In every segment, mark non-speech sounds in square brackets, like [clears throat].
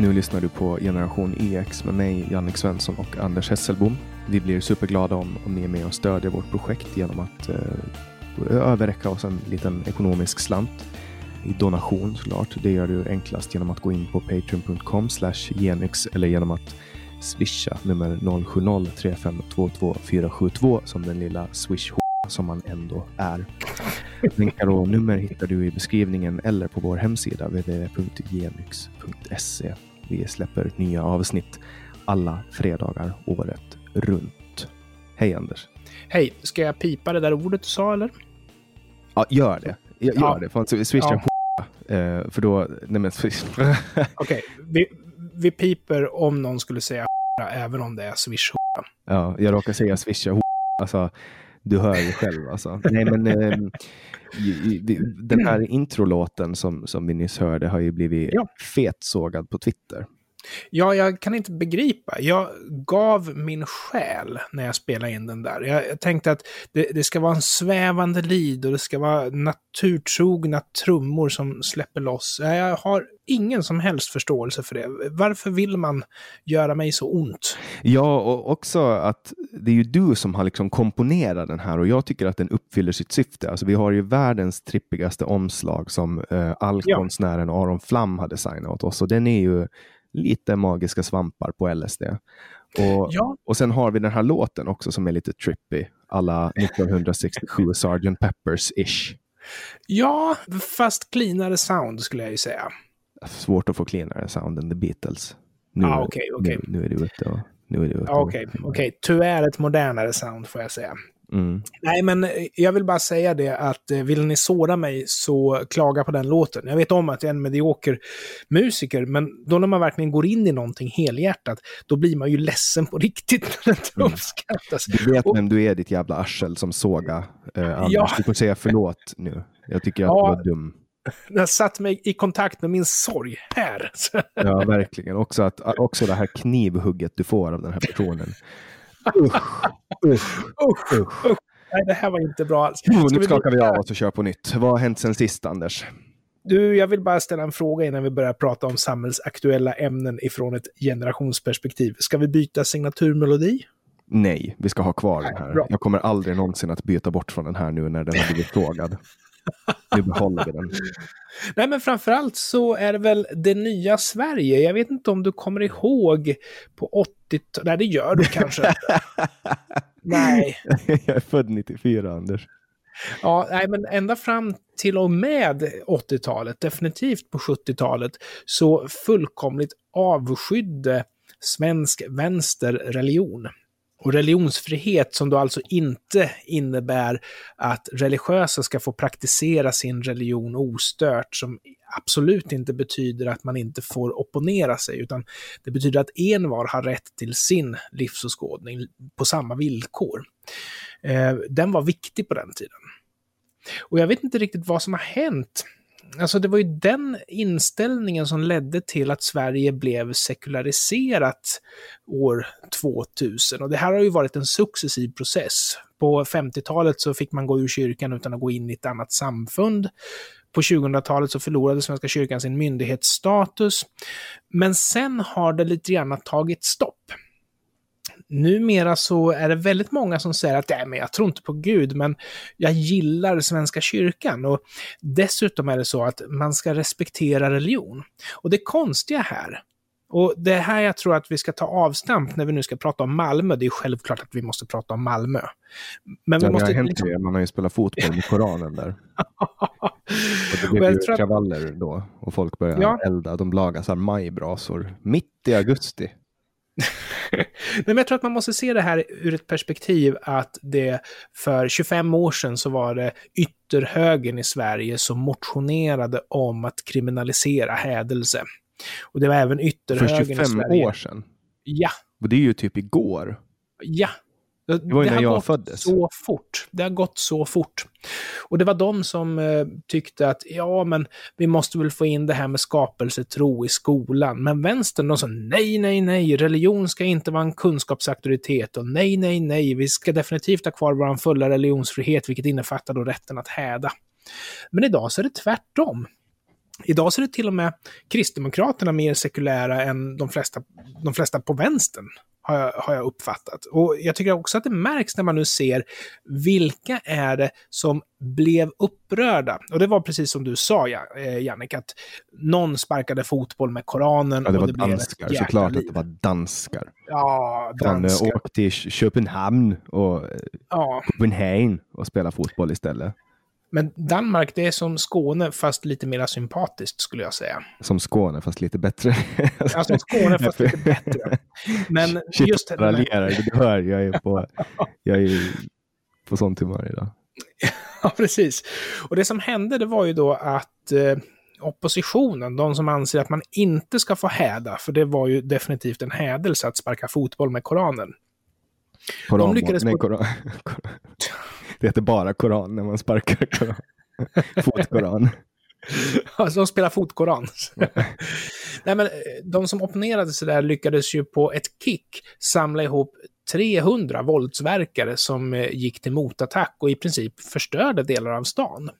Nu lyssnar du på Generation EX med mig, Jannik Svensson och Anders Hesselbom. Vi blir superglada om, om ni är med och stödjer vårt projekt genom att eh, överräcka oss en liten ekonomisk slant i donation såklart. Det gör du enklast genom att gå in på patreon.com genyx eller genom att swisha nummer 070 3522 472 som den lilla swish som man ändå är. Länkar och nummer hittar du i beskrivningen eller på vår hemsida www.genyx.se. Vi släpper nya avsnitt alla fredagar året runt. Hej Anders! Hej, ska jag pipa det där ordet du sa eller? Ja, gör det. Gör ja. det. För swisha ja. [laughs] Eh, för då... Nej men [laughs] Okej, okay. vi, vi piper om någon skulle säga [laughs] även om det är swish Ja, jag råkar säga swisha Alltså, du hör ju själv alltså. Nej, men, eh, den här introlåten som, som vi nyss hörde har ju blivit ja. fetsågad på Twitter. Ja, jag kan inte begripa. Jag gav min själ när jag spelade in den där. Jag, jag tänkte att det, det, ska vara en svävande lid och det ska vara naturtrogna trummor som släpper loss. Jag har ingen som helst förståelse för det. Varför vill man göra mig så ont? Ja, och också att det är ju du som har liksom komponerat den här och jag tycker att den uppfyller sitt syfte. Alltså, vi har ju världens trippigaste omslag som eh, allkonstnären ja. Aron Flam har designat åt oss och den är ju lite magiska svampar på LSD. Och, ja. och sen har vi den här låten också som är lite trippy, alla 1967 Sgt. Peppers-ish. Ja, fast cleanare sound skulle jag ju säga. Svårt att få cleanare sound än The Beatles. Nu, ah, okay, okay. nu, nu är det ute och... Nu är det ute. Okej, okay, okay. tyvärr ett modernare sound får jag säga. Mm. Nej, men eh, jag vill bara säga det att eh, vill ni såra mig så klaga på den låten. Jag vet om att jag är en medioker musiker, men då när man verkligen går in i någonting helhjärtat, då blir man ju ledsen på [laughs] riktigt när det inte mm. uppskattas. Du vet vem du är, ditt jävla arsel som såga. Eh, Anders. Ja. Du får säga förlåt nu. Jag tycker att ja. du var dum. [laughs] Har satt mig i kontakt med min sorg här. [laughs] ja, verkligen. Också, att, också det här knivhugget du får av den här personen. Usch, usch, usch, usch. Nej, det här var inte bra alls. Oh, nu skakar vi av oss och kör på nytt. Vad har hänt sen sist, Anders? Du, jag vill bara ställa en fråga innan vi börjar prata om samhällsaktuella ämnen ifrån ett generationsperspektiv. Ska vi byta signaturmelodi? Nej, vi ska ha kvar den här. Jag kommer aldrig någonsin att byta bort från den här nu när den har blivit frågad. Nu behåller vi den. [laughs] Nej, men framförallt så är det väl det nya Sverige. Jag vet inte om du kommer ihåg på 80-talet. Nej, det gör du kanske. [laughs] nej. [laughs] Jag är född 94, Anders. Ja, nej, men ända fram till och med 80-talet, definitivt på 70-talet, så fullkomligt avskydde svensk vänsterreligion. Och religionsfrihet som då alltså inte innebär att religiösa ska få praktisera sin religion ostört, som absolut inte betyder att man inte får opponera sig, utan det betyder att envar har rätt till sin livsåskådning på samma villkor. Eh, den var viktig på den tiden. Och jag vet inte riktigt vad som har hänt alltså det var ju den inställningen som ledde till att Sverige blev sekulariserat år 2000. Och det här har ju varit en successiv process. På 50-talet så fick man gå ur kyrkan utan att gå in i ett annat samfund. På 2000-talet så förlorade Svenska kyrkan sin myndighetsstatus. Men sen har det lite grann tagit stopp numera så är det väldigt många som säger att Nej, men jag tror inte på Gud, men jag gillar Svenska kyrkan. Och dessutom är det så att man ska respektera religion. Och det konstiga här, och det är här jag tror att vi ska ta avstamp när vi nu ska prata om Malmö. Det är självklart att vi måste prata om Malmö. Men vi ja, måste... Det har hänt liksom... det. Man har ju spelat fotboll med Koranen där. [laughs] och det blev ju kravaller att... då. Och folk började ja. elda. De lagade så här majbrasor mitt i augusti. Men jag tror att man måste se det här ur ett perspektiv att det för 25 år sedan så var det ytterhögern i Sverige som motionerade om att kriminalisera hädelse. Och det var även ytterhögern i Sverige. För 25 år sedan? Ja. Och det är ju typ igår. Ja, det var ju när jag föddes. så fort. Det har gått så fort. Och det var de som eh, tyckte att ja, men vi måste väl få in det här med skapelsetro i skolan. Men vänstern, de sa nej, nej, nej, religion ska inte vara en kunskapsauktoritet och nej, nej, nej, vi ska definitivt ha kvar vår fulla religionsfrihet, vilket innefattar då rätten att häda. Men idag så är det tvärtom. Idag så är det till och med Kristdemokraterna mer sekulära än de flesta, de flesta på vänstern har jag, har jag uppfattat. Och jag tycker också att det märks när man nu ser vilka är det som blev upprörda. Och det var precis som du sa, eh, Jannik, att någon sparkade fotboll med Koranen. Ja, det var och det danskar, blev såklart liv. att det var danskar. Ja, Han danskar. åkte till Köpenhamn och Ja, Copenhagen och spelade fotboll istället. Men Danmark, det är som Skåne, fast lite mer sympatiskt skulle jag säga. Som Skåne, fast lite bättre. Ja, som Skåne, fast lite [laughs] bättre. Men Shit, just det raljerar. Du hör, jag är på, [laughs] jag är på sånt humör idag. Ja, precis. Och det som hände, det var ju då att eh, oppositionen, de som anser att man inte ska få häda, för det var ju definitivt en hädelse att sparka fotboll med Koranen. Koran, lyckades nej, koran. [laughs] Det heter bara koran när man sparkar koran. [laughs] Fotkoran. Alltså, de spelar fotkoran. [laughs] Nej, men eh, de som opponerade sig där lyckades ju på ett kick samla ihop 300 våldsverkare som eh, gick till motattack och i princip förstörde delar av stan.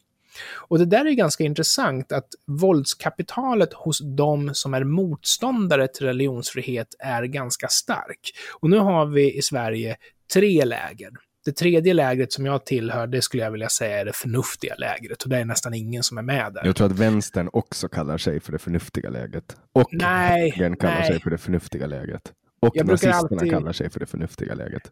Och det där är ganska intressant att våldskapitalet hos de som är motståndare till religionsfrihet är ganska stark. Och nu har vi i Sverige tre läger. Det tredje lägret som jag tillhör, det skulle jag vilja säga är det förnuftiga lägret. Och det är nästan ingen som är med där. Jag tror att vänstern också kallar sig för det förnuftiga läget. Och Nej, högern kallar nej. sig för det förnuftiga läget. Och Jag nazisterna alltid- kallar sig för det förnuftiga läget.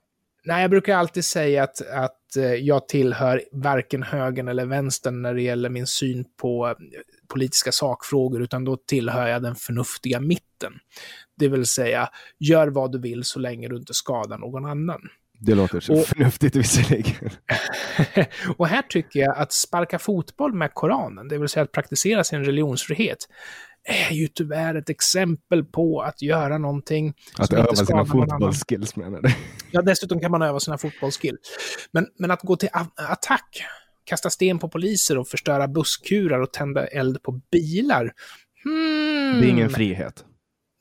Nej, jag brukar alltid säga att, att eh, jag tillhör varken högern eller vänstern när det gäller min syn på eh, politiska sakfrågor, utan då tillhör jag den förnuftiga mitten. Det vill säga, gör vad du vill så länge du inte skadar någon annan. Det låter så Och- förnuftigt visserligen. [laughs] och här tycker jag att sparka fotboll med Koranen, det vill säga att praktisera sin religionsfrihet, är ju tyvärr ett exempel på att göra någonting Att öva sina fotbollsskills menar du? Ja, dessutom kan man öva sina fotbollsskill. Men, men att gå till attack, kasta sten på poliser och förstöra busskurar och tända eld på bilar. Hmm. Det är ingen frihet.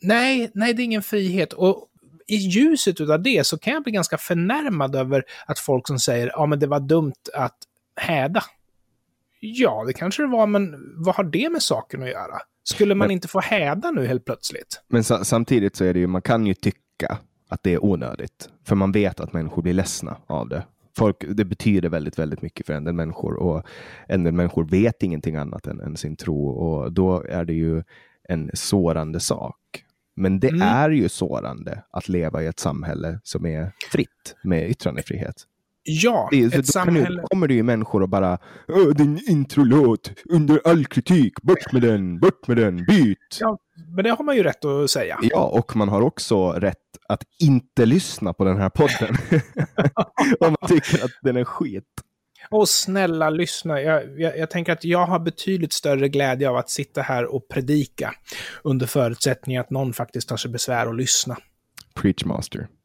Nej, nej, det är ingen frihet. Och i ljuset av det så kan jag bli ganska förnärmad över att folk som säger ja men det var dumt att häda. Ja, det kanske det var, men vad har det med saken att göra? Skulle man Men- inte få häda nu helt plötsligt? Men sa- samtidigt så är det ju, man kan ju tycka att det är onödigt. För man vet att människor blir ledsna av det. Folk, det betyder väldigt, väldigt mycket för en del människor och en del människor vet ingenting annat än, än sin tro och då är det ju en sårande sak. Men det Mm. är ju sårande att leva i ett samhälle som är fritt med yttrandefrihet. Ja, Det ett då, samhälle... då kommer det ju människor och bara "Åh, din introlåt under all kritik, bort med den, bort med den, byt! Ja, men det har man ju rätt att säga. Ja, och man har också rätt att inte lyssna på den här podden. [laughs] [laughs] Om man tycker att den är skit. Och snälla lyssna, jag, jag, jag tänker att jag har betydligt större glädje av att sitta här och predika under förutsättning att någon faktiskt tar sig besvär att lyssna. Preachmaster. master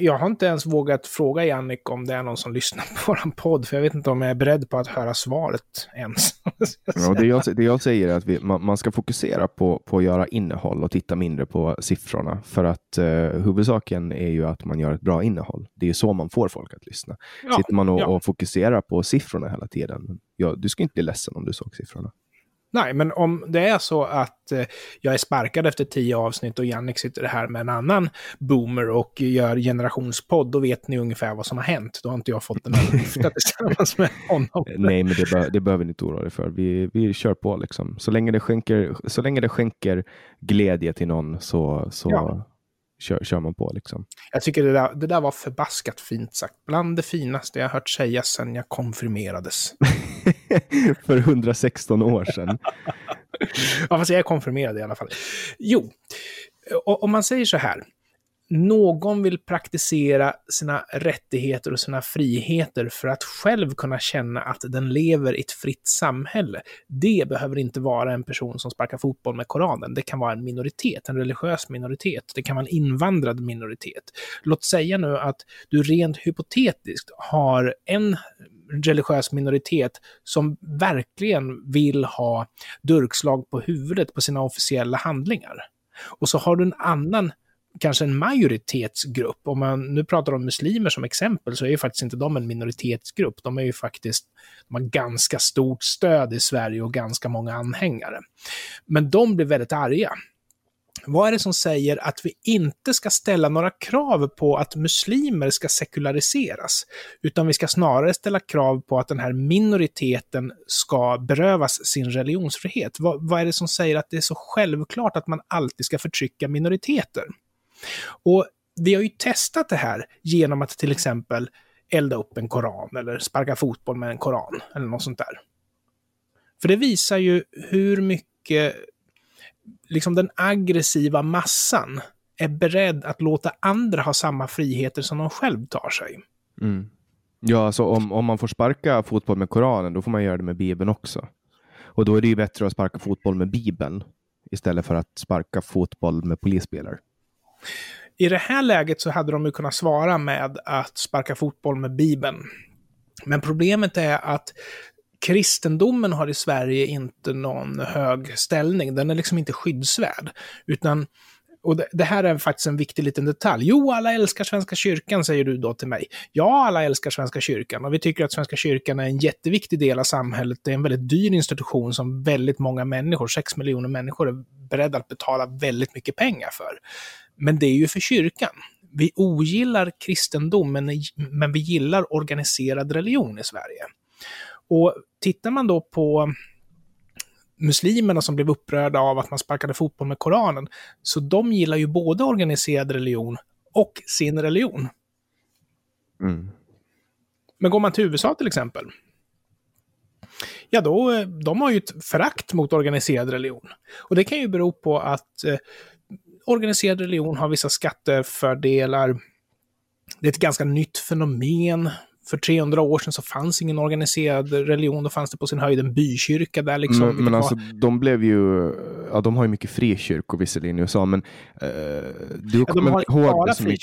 jag har inte ens vågat fråga Jannik om det är någon som lyssnar på vår podd, för jag vet inte om jag är beredd på att höra svaret ens. [laughs] Ja, det, jag, det jag säger är att vi, man, man ska fokusera på, på att göra innehåll och titta mindre på siffrorna. För att eh, huvudsaken är ju att man gör ett bra innehåll. Det är ju så man får folk att lyssna. Ja, Sitter man och, ja. och fokuserar på siffrorna hela tiden, ja, du ska inte bli ledsen om du såg siffrorna. Nej, men om det är så att eh, jag är sparkad efter tio avsnitt och Jannik sitter här med en annan boomer och gör generationspodd, då vet ni ungefär vad som har hänt. Då har inte jag fått den här lyfta [laughs] tillsammans med honom. Nej, men det, be, det behöver ni inte oroa er för. Vi, vi kör på liksom. Så länge det skänker, så länge det skänker glädje till någon så, så Ja. kör, kör man på liksom. Jag tycker det där, det där var förbaskat fint sagt. Bland det finaste jag hört sägas sedan jag konfirmerades. [laughs] [laughs] För 116 år sedan. [laughs] Ja, fast jag är konfirmerad i alla fall. Jo, om man säger så här. Någon vill praktisera sina rättigheter och sina friheter för att själv kunna känna att den lever i ett fritt samhälle. Det behöver inte vara en person som sparkar fotboll med Koranen. Det kan vara en minoritet, en religiös minoritet. Det kan vara en invandrad minoritet. Låt säga nu att du rent hypotetiskt har en religiös minoritet som verkligen vill ha durkslag på huvudet på sina officiella handlingar. Och så har du en annan kanske en majoritetsgrupp. Om man nu pratar om muslimer som exempel så är ju faktiskt inte de en minoritetsgrupp. De är ju faktiskt, de har ganska stort stöd i Sverige och ganska många anhängare. Men de blir väldigt arga. Vad är det som säger att vi inte ska ställa några krav på att muslimer ska sekulariseras? Utan vi ska snarare ställa krav på att den här minoriteten ska berövas sin religionsfrihet. Vad, vad är det som säger att det är så självklart att man alltid ska förtrycka minoriteter? Och vi har ju testat det här genom att till exempel elda upp en koran eller sparka fotboll med en koran eller något sånt där. För det visar ju hur mycket liksom den aggressiva massan är beredd att låta andra ha samma friheter som de själv tar sig. Mm. Ja, alltså om, om man får sparka fotboll med Koranen, då får man göra det med Bibeln också. Och då är det ju bättre att sparka fotboll med Bibeln istället för att sparka fotboll med polisspelare. I det här läget så hade de ju kunnat svara med att sparka fotboll med Bibeln. Men problemet är att kristendomen har i Sverige inte någon hög ställning. Den är liksom inte skyddsvärd. Utan, och det, det, här är faktiskt en viktig liten detalj. Jo, alla älskar Svenska kyrkan, säger du då till mig. Ja, alla älskar Svenska kyrkan och vi tycker att Svenska kyrkan är en jätteviktig del av samhället. Det är en väldigt dyr institution som väldigt många människor, sex miljoner människor, är beredda att betala väldigt mycket pengar för. Men det är ju för kyrkan. Vi ogillar kristendom, men, men vi gillar organiserad religion i Sverige. Och tittar man då på muslimerna som blev upprörda av att man sparkade fotboll med Koranen, så de gillar ju både organiserad religion och sin religion. Mm. Men går man till USA till exempel, ja då, de har ju ett förakt mot organiserad religion. Och det kan ju bero på att eh, organiserad religion har vissa skattefördelar. Det är ett ganska nytt fenomen för 300 år sedan så fanns ingen organiserad religion, då fanns det på sin höjd en bykyrka där liksom. Men, men alltså de blev ju, ja de har ju mycket frikyrkor visserligen i USA, men uh, du, ja, kommer de ihåg det som,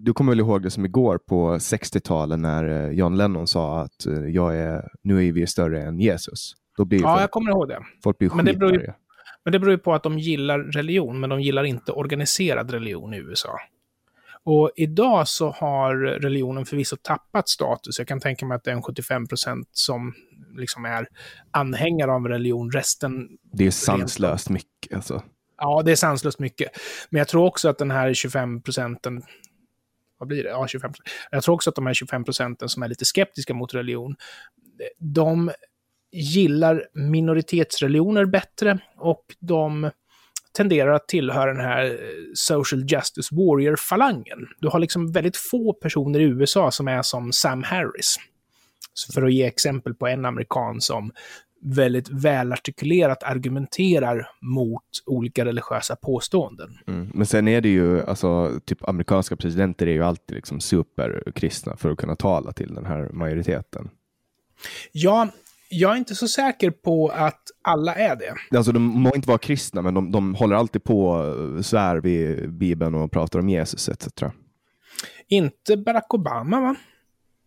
du kommer väl ihåg det som igår på 60-talet när uh, John Lennon sa att uh, jag är, nu är vi större än Jesus. Då blir ja, folk, jag kommer ihåg det. Folk blir men det, beror ju, men det beror ju på att de gillar religion, men de gillar inte organiserad religion i USA. Och idag så har religionen förvisso tappat status. Jag kan tänka mig att det är en 75 procent som liksom är anhängare av religion. Resten... Det är sanslöst mycket alltså. Ja, det är sanslöst mycket. Men jag tror också att den här 25 procenten vad blir det? Ja, 25 Jag tror också att de här 25 procenten som är lite skeptiska mot religion, de gillar minoritetsreligioner bättre och de tenderar att tillhöra den här eh, social justice warrior-falangen. Du har liksom väldigt få personer i USA som är som Sam Harris. För att ge exempel på en amerikan som väldigt välartikulerat argumenterar mot olika religiösa påståenden. Mm. Men sen är det ju, alltså, typ amerikanska presidenter är ju alltid liksom superkristna för att kunna tala till den här majoriteten. Ja, jag är inte så säker på att alla är det. Alltså de må inte vara kristna, men de, de håller alltid på svär vid Bibeln och pratar om Jesus etc. Inte Barack Obama va?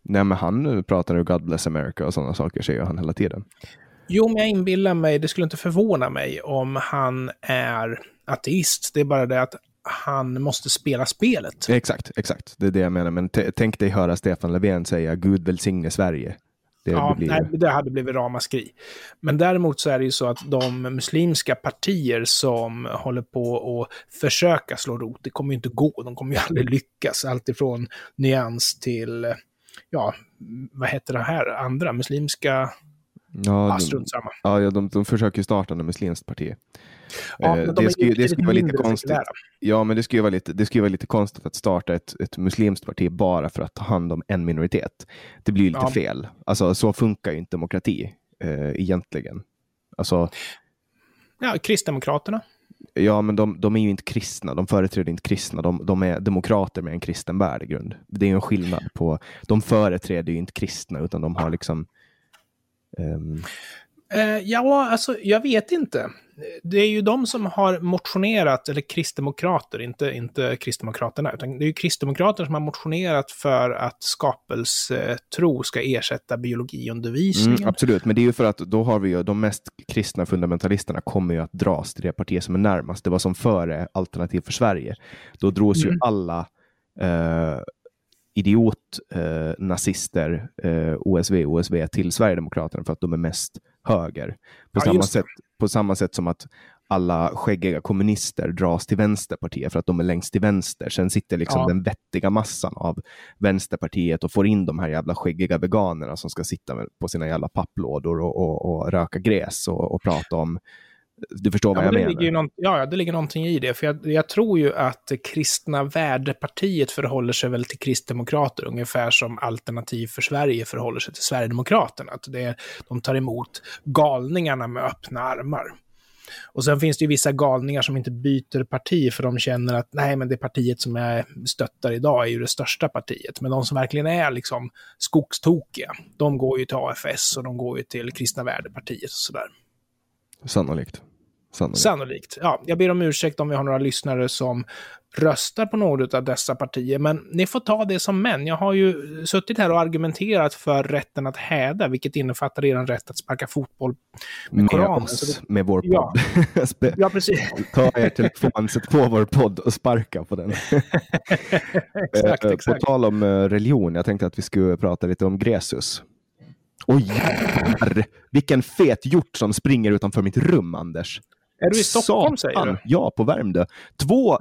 Nej, men han pratar ju God bless America och sådana saker säger han hela tiden. Jo, men jag inbillar mig, det skulle inte förvåna mig om han är ateist. Det är bara det att han måste spela spelet. Exakt, exakt. Det är det jag menar. Men tänk dig höra Stefan Löfven säga Gud välsigne Sverige. Det, ja, blir... nej, det hade blivit ramaskri. Men däremot så är det ju så att de muslimska partier som håller på att försöka slå rot, det kommer ju inte gå. De kommer ju aldrig lyckas. Alltifrån nyans till, ja, vad heter det här andra, muslimska Ja, de, ja, de, de försöker starta ett muslimskt parti. Ja, eh, det, skulle, det skulle vara lite konstigt. Ja, men det skulle vara lite, det skulle vara lite konstigt att starta ett, ett muslimskt parti bara för att ta hand om en minoritet. Det blir lite ja. fel. Alltså, så funkar ju inte demokrati eh, egentligen. Alltså, ja, Kristdemokraterna. Ja, men de, de, är ju inte kristna. De företräder inte kristna. De, de är demokrater med en kristen värdegrund. Det är en skillnad på. De företräder ju inte kristna, utan de har liksom Um... Ja, alltså jag vet inte. Det är ju de som har motionerat, eller kristdemokrater, inte, inte kristdemokraterna, utan det är ju kristdemokrater som har motionerat för att skapelsetro ska ersätta biologiundervisningen. Mm, absolut, men det är ju för att då har vi ju de mest kristna fundamentalisterna kommer ju att dras till det partiet som är närmast. Det var som före Alternativ för Sverige. Då drogs mm. ju alla eh, idiot eh, eh, OSV, OSV till Sverigedemokraterna för att de är mest höger. På, ja, samma, sätt, på samma sätt som att alla skäggiga kommunister dras till Vänsterpartiet för att de är längst till vänster. Sen sitter liksom ja. den vettiga massan av Vänsterpartiet och får in de här jävla skäggiga veganerna som ska sitta på sina jävla papplådor och, och, och röka gräs och, och prata om du förstår vad ja, jag menar? Ligger någon, ja, det ligger någonting i det. För jag, jag, tror ju att Kristna värdepartiet förhåller sig väl till Kristdemokrater ungefär som Alternativ för Sverige förhåller sig till Sverigedemokraterna. Att det, de tar emot galningarna med öppna armar. Och sen finns det ju vissa galningar som inte byter parti för de känner att nej, men det partiet som jag stöttar idag är ju det största partiet. Men de som verkligen är liksom skogstokiga, de går ju till AFS och de går ju till Kristna värdepartiet och sådär. Sannolikt. Sannolikt. Sannolikt. Ja, jag ber om ursäkt om vi har några lyssnare som röstar på något av dessa partier, men ni får ta det som män. Jag har ju suttit här och argumenterat för rätten att häda, vilket innefattar er rätt att sparka fotboll med, med Koranen. Oss, det... med vår podd. [laughs] Ja, ja precis. Ta er telefon, sätt på vår podd och sparka på den. exakt, [laughs] eh, exakt. På tal om eh, religion, jag tänkte att vi skulle prata lite om Gresus. Oj jävlar! Vilken fet hjort som springer utanför mitt rum, Anders. Är du i Stockholm säger du? Ja, på Värmdö. Två,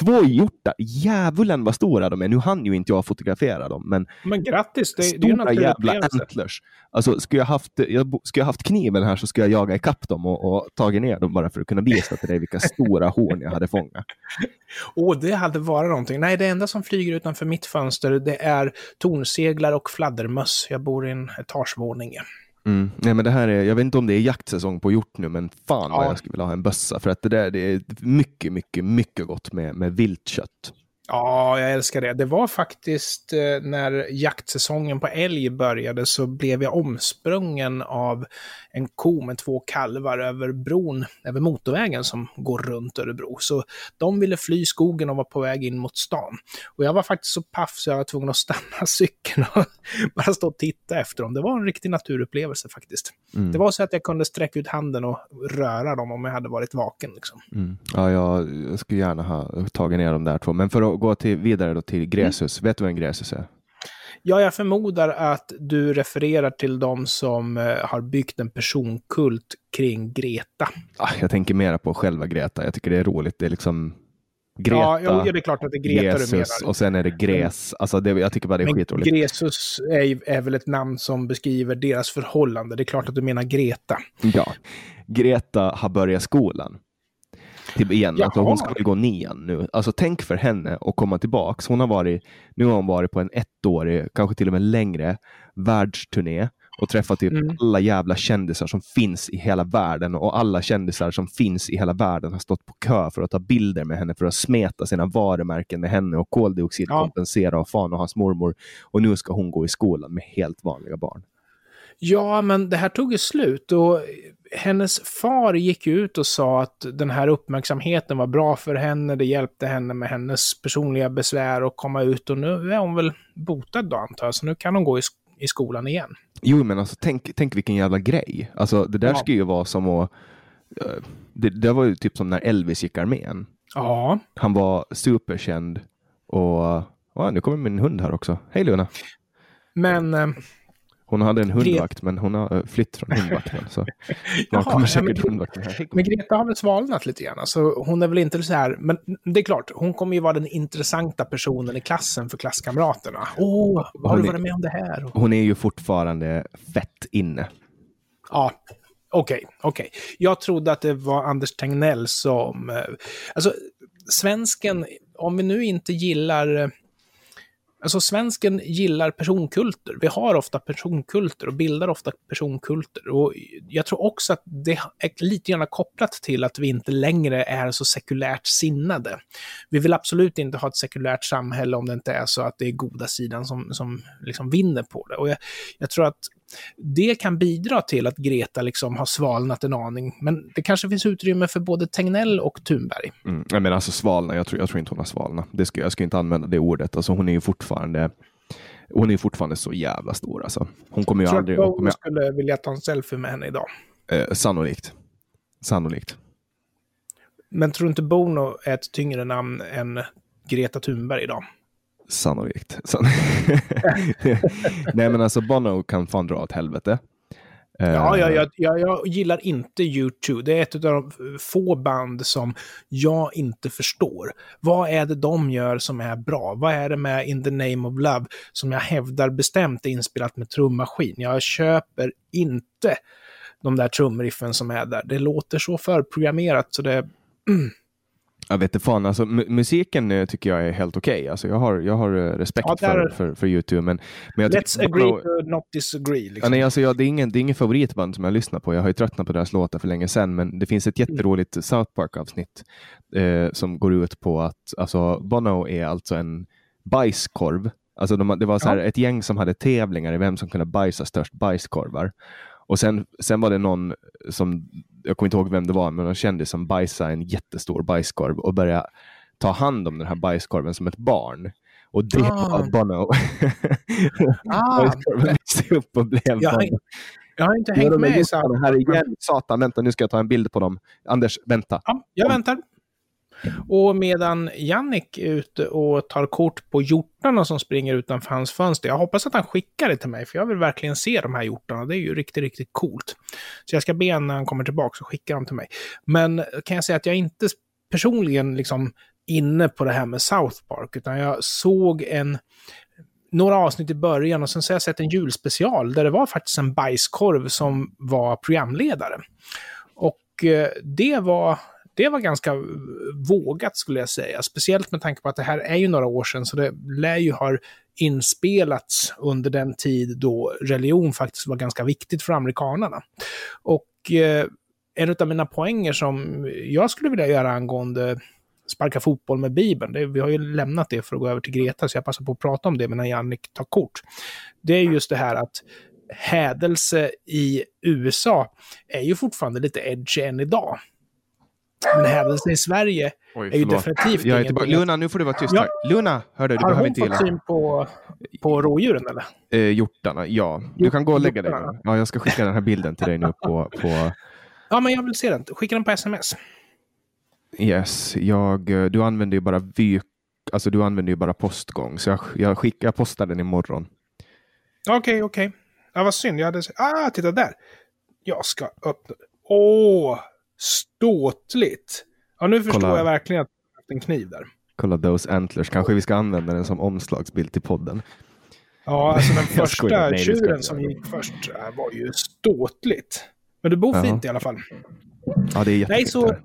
två hjortar. Djävulen vad stora de är. Nu hann ju inte jag fotografera dem, men... Men grattis, det, stora det är ju jävla antlers. Alltså, skulle jag, haft, jag, skulle jag haft kniven här så skulle jag jaga ikapp dem och, och tagit ner dem bara för att kunna visa till dig vilka stora horn jag hade fångat. [laughs] Åh, oh, det hade varit någonting. Nej, det enda som flyger utanför mitt fönster, det är tornseglar och fladdermöss. Jag bor i en etagevåning. Mm. Nej, men det här är, jag vet inte om det är jaktsäsong på hjort nu, men fan ja. vad jag skulle vilja ha en bössa. För att det där det är mycket, mycket, mycket gott med, med viltkött. Ja, jag älskar det. Det var faktiskt eh, när jaktsäsongen på älg började så blev jag omsprungen av en ko med två kalvar över bron, över motorvägen som går runt Örebro. Så de ville fly skogen och var på väg in mot stan. Och jag var faktiskt så paff så jag var tvungen att stanna [laughs] cykeln och bara stå och titta efter dem. Det var en riktig naturupplevelse faktiskt. Mm. Det var så att jag kunde sträcka ut handen och röra dem om jag hade varit vaken. Liksom. Mm. Ja, jag skulle gärna ha tagit ner dem där två. Men för att gå till, vidare då till Gresus, mm. vet du vad en Gresus är? Ja, jag förmodar att du refererar till de som eh, har byggt en personkult kring Greta. Ah, jag tänker mera på själva Greta. Jag tycker det är roligt. Det är liksom Greta, ja, det är klart att det är Greta Jesus, du menar. och sen är det Gres. Alltså det, jag tycker bara det är Men skitroligt. Gresus är, är väl ett namn som beskriver deras förhållande. Det är klart att du menar Greta. Ja. Greta har börjat skolan till igen. Alltså, hon ska gå nian nu. Alltså tänk för henne att komma tillbaks. Hon har varit, nu har hon varit på en ettårig, kanske till och med längre, världsturné och träffat typ mm. alla jävla kändisar som finns i hela världen och alla kändisar som finns i hela världen har stått på kö för att ta bilder med henne för att smeta sina varumärken med henne och koldioxidkompensera ja. och fan och hans mormor. Och nu ska hon gå i skolan med helt vanliga barn. Ja, men det här tog ju slut och hennes far gick ut och sa att den här uppmärksamheten var bra för henne, det hjälpte henne med hennes personliga besvär och komma ut och nu är hon väl botad då antar jag, så nu kan hon gå i, i skolan igen. Jo, men alltså tänk, tänk vilken jävla grej. Alltså det där ja. ska ju vara som att... Uh, det, det var ju typ som när Elvis gick armén. Ja. Han var superkänd och... Uh, nu kommer min hund här också. Hej Luna! Men... Hon hade en hundvakt, men hon har eh, flytt från [laughs] hundvakten. Så Jaha, kommer säkert men, hundvakten här. [laughs] Men Greta har väl svalnat lite grann. Alltså, hon är väl inte så här, men det är klart, hon kommer ju vara den intressanta personen i klassen för klasskamraterna. Åh, oh, har du varit med om det här? Hon är ju fortfarande fett inne. Ja, okej, okay, okej. Okay. Jag trodde att det var Anders Tegnell som... Eh, alltså, svensken, om vi nu inte gillar eh, Alltså svensken gillar personkulter. Vi har ofta personkulter och bildar ofta personkulter. Och jag tror också att det är lite grann kopplat till att vi inte längre är så sekulärt sinnade. Vi vill absolut inte ha ett sekulärt samhälle om det inte är så att det är goda sidan som, som liksom vinner på det. Och jag, jag tror att det kan bidra till att Greta liksom har svalnat en aning. Men det kanske finns utrymme för både Tegnell och Thunberg. Mm. Jag menar alltså svalna, jag tror, jag tror inte hon har svalnat. Det ska, jag ska inte använda det ordet. Alltså, hon är ju fortfarande hon är fortfarande så jävla stor alltså. Hon kommer ju tror aldrig... Tror du att skulle vilja ta en selfie med henne idag? Eh, sannolikt. Sannolikt. Men tror du inte Bono är ett tyngre namn än Greta Thunberg idag? Sannolikt. [laughs] [laughs] Nej men alltså Bono kan fan dra åt helvete. Ja, jag, jag, jag, jag gillar inte U2. Det är ett av de få band som jag inte förstår. Vad är det de gör som är bra? Vad är det med In the name of love som jag hävdar bestämt är inspelat med trummaskin? Jag köper inte de där trumriffen som är där. Det låter så förprogrammerat så det... Mm. [clears throat] Jag vet inte fan, alltså, musiken eh, tycker jag är helt okej. Okay. Alltså, jag, har, jag har eh, respekt ja, för, för, för YouTube. Men, men jag Let's agree nog... to not disagree. Liksom. Ja, nej, alltså, jag, det, är ingen, det är ingen favoritband som jag lyssnar på. Jag har ju tröttnat på deras låtar för länge sedan. Men det finns ett mm. jätteroligt mm. South Park-avsnitt eh, som går ut på att alltså, Bono är alltså en bajskorv. Alltså, de, det var så här, ja. ett gäng som hade tävlingar i vem som kunde bajsa störst bajskorvar. Och sen, sen var det någon som, jag kommer inte ihåg vem det var, men någon kändis som bajsade en jättestor bajskorv och började ta hand om den här bajskorven som ett barn. Och det ah. var Bono. [laughs] ah. bajskorven växte upp och blev jag, Bono. Jag har inte hängt med så här igen. Satan, vänta nu ska jag ta en bild på dem. Anders, vänta. Ja, jag väntar. Och medan Jannik är ute och tar kort på hjortarna som springer utanför hans fönster, jag hoppas att han skickar det till mig, för jag vill verkligen se de här hjortarna. Det är ju riktigt, riktigt coolt. Så jag ska be när han kommer tillbaka och skicka dem till mig. Men kan jag säga att jag inte personligen liksom inne på det här med South Park, utan jag såg en några avsnitt i början och sen så har jag sett en julspecial där det var faktiskt en bajskorv som var programledare. Och eh, det var det var ganska vågat skulle jag säga. Speciellt med tanke på att det här är ju några år sedan, så det lär ju ha inspelats under den tid då religion faktiskt var ganska viktigt för amerikanerna. Och eh, en av mina poänger som jag skulle vilja göra angående sparka fotboll med Bibeln, det, vi har ju lämnat det för att gå över till Greta, så jag passar på att prata om det medan Jannik tar kort. Det är just det här att hädelse i USA är ju fortfarande lite edgy än idag. Men hädelse i Sverige Oj, är ju definitivt jag är tillbaka. Luna, nu får du vara tyst ja. här. Luna, hör du, du behöver inte gilla. Har hon fått syn på, på rådjuren eller? Eh, hjortarna, ja. Du kan gå och lägga dig nu. Ja, jag ska skicka den här bilden till dig nu på... på... Ja, men jag vill se den. Skicka den på sms. Yes, jag, eh, du använder ju bara vy, alltså du använder ju bara postgång, så jag, jag, skick, jag postar den imorgon. Okej, okay, okej. Okay. Ja, vad synd. Jag hade... Ah, titta där! Jag ska öppna... Åh! Ståtligt! Ja, nu förstår Kolla. jag verkligen att har haft en kniv där. Kolla those antlers. Kanske vi ska använda den som omslagsbild till podden. Ja, alltså den [laughs] första tjuren som gick först äh, var ju ståtligt. Men du bor fint i alla fall. Ja, det är. Nej, så,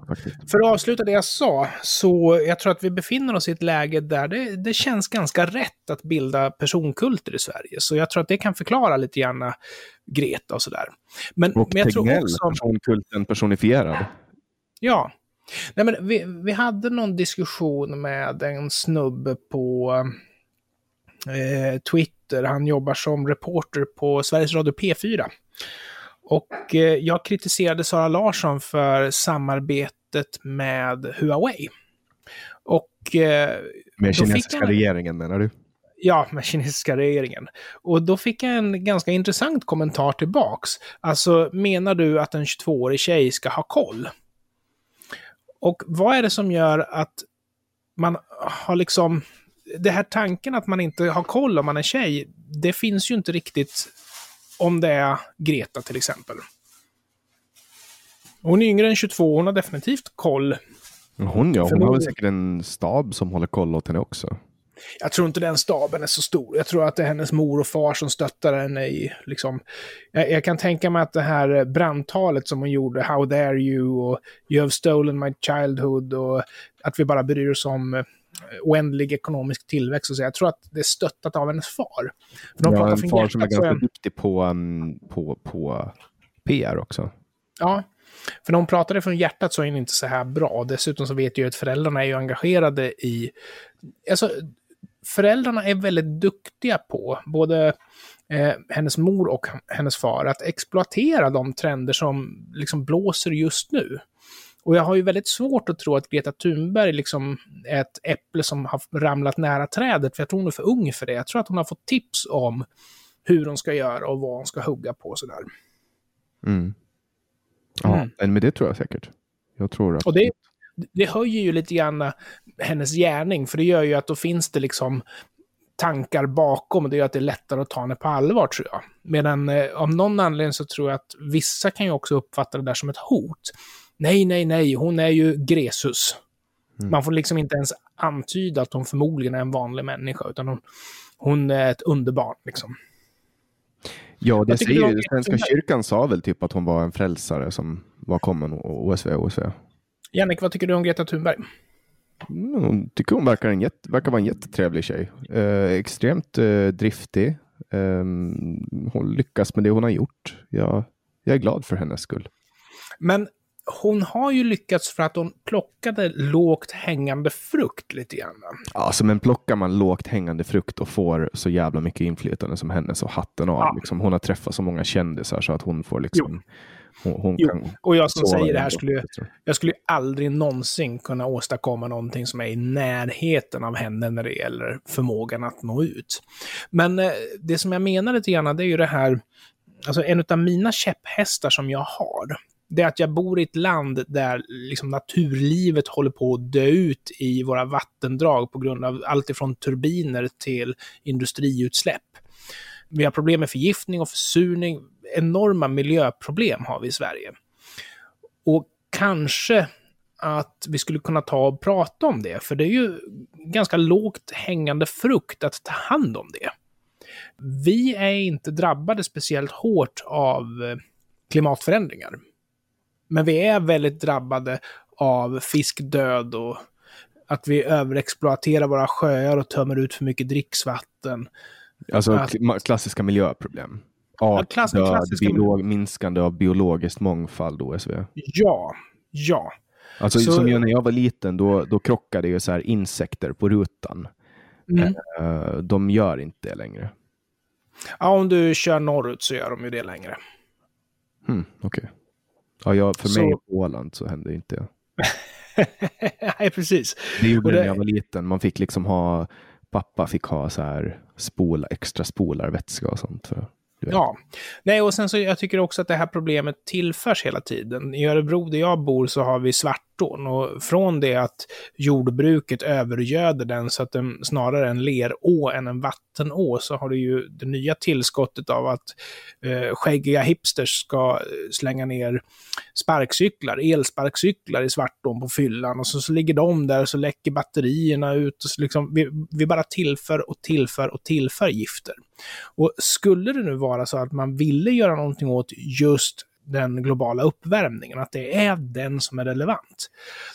för att avsluta det jag sa, så jag tror att vi befinner oss i ett läge där det, det känns ganska rätt att bilda personkulter i Sverige. Så jag tror att det kan förklara lite grann Greta och sådär. Men, och men jag Tegnell, tror också... personkulten personifierad. Ja. Nej, men vi, vi hade någon diskussion med en snubbe på eh, Twitter. Han jobbar som reporter på Sveriges Radio P4. Och eh, jag kritiserade Sara Larsson för samarbetet med Huawei. Och... Eh, med kinesiska jag... regeringen menar du? Ja, med kinesiska regeringen. Och då fick jag en ganska intressant kommentar tillbaks. Alltså, menar du att en 22-årig tjej ska ha koll? Och vad är det som gör att man har liksom... Det här tanken att man inte har koll om man är tjej, det finns ju inte riktigt om det är Greta till exempel. Hon är yngre än 22, hon har definitivt koll. Hon ja, hon har väl säkert en stab som håller koll åt henne också. Jag tror inte den staben är så stor. Jag tror att det är hennes mor och far som stöttar henne i, liksom... Jag, jag kan tänka mig att det här brandtalet som hon gjorde, How dare you och You have stolen my childhood och att vi bara bryr oss om oändlig ekonomisk tillväxt. Och så. Jag tror att det är stöttat av hennes far. För de ja, en far som är ganska duktig på, um, på, på PR också. Ja, för när hon pratade från hjärtat så är hon inte så här bra. Dessutom så vet jag att föräldrarna är ju engagerade i... Alltså, föräldrarna är väldigt duktiga på, både eh, hennes mor och hennes far att exploatera de trender som liksom blåser just nu. Och jag har ju väldigt svårt att tro att Greta Thunberg liksom är ett äpple som har ramlat nära trädet, för jag tror hon är för ung för det. Jag tror att hon har fått tips om hur hon ska göra och vad hon ska hugga på sådär. Mm. Ja, mm. men det tror jag säkert. Jag tror att... Och det, det höjer ju lite grann hennes gärning, för det gör ju att då finns det liksom tankar bakom och det gör att det är lättare att ta henne på allvar tror jag. Medan eh, av någon anledning så tror jag att vissa kan ju också uppfatta det där som ett hot. Nej, nej, nej, hon är ju Gresus. Mm. Man får liksom inte ens antyda att hon förmodligen är en vanlig människa, utan hon, hon är ett underbarn liksom. Ja, det säger ju, Svenska kyrkan sa väl typ att hon var en frälsare som var kommen OSV, OSV. Jannik, vad tycker du om Greta Thunberg? Mm, hon tycker hon verkar, en jätte, verkar vara en jättetrevlig tjej. Eh, extremt eh, driftig. Eh, hon lyckas med det hon har gjort. Jag, jag är glad för hennes skull. Men hon har ju lyckats för att hon plockade lågt hängande frukt lite grann. Alltså, men plockar man lågt hängande frukt och får så jävla mycket inflytande som henne så hatten av. Ja. Liksom, hon har träffat så många kändisar så att hon får liksom... Jo. Hon, hon jo. och jag som säger det här skulle, jag skulle aldrig någonsin kunna åstadkomma någonting som är i närheten av henne när det gäller förmågan att nå ut. Men eh, det som jag menar lite grann, det är ju det här, alltså en av mina käpphästar som jag har, det är att jag bor i ett land där liksom naturlivet håller på att dö ut i våra vattendrag på grund av allt ifrån turbiner till industriutsläpp. Vi har problem med förgiftning och försurning. Enorma miljöproblem har vi i Sverige. Och kanske att vi skulle kunna ta och prata om det, för det är ju ganska lågt hängande frukt att ta hand om det. Vi är inte drabbade speciellt hårt av eh, klimatförändringar. Men vi är väldigt drabbade av fiskdöd och att vi överexploaterar våra sjöar och tömmer ut för mycket dricksvatten. Alltså att, klassiska miljöproblem. Art, ja, död, klassiska biolog, minskande av biologisk mångfald, OSV. Ja, ja. Alltså så, som när jag var liten, då, då krockade ju så här insekter på rutan. Mm. Uh, de gör inte det längre. Ja, om du kör norrut så gör de ju det längre. Hmm, Okej. Okay. Ja, jag, för så... mig på Åland så hände inte det. [laughs] Nej, precis. Det gjorde det när jag var liten. Man fick liksom ha, pappa fick ha så här spola, extra spolar, vätska och sånt. För Ja, nej och sen så jag tycker också att det här problemet tillförs hela tiden. I Örebro där jag bor så har vi svartån och från det att jordbruket övergöder den så att den snarare är en lerå än en vattenå så har du ju det nya tillskottet av att eh, skäggiga hipsters ska eh, slänga ner sparkcyklar, elsparkcyklar i Svartån på fyllan och så, så ligger de där och så läcker batterierna ut och så liksom, vi, vi bara tillför och tillför och tillför gifter. Och skulle det nu vara så att man ville göra någonting åt just den globala uppvärmningen, att det är den som är relevant.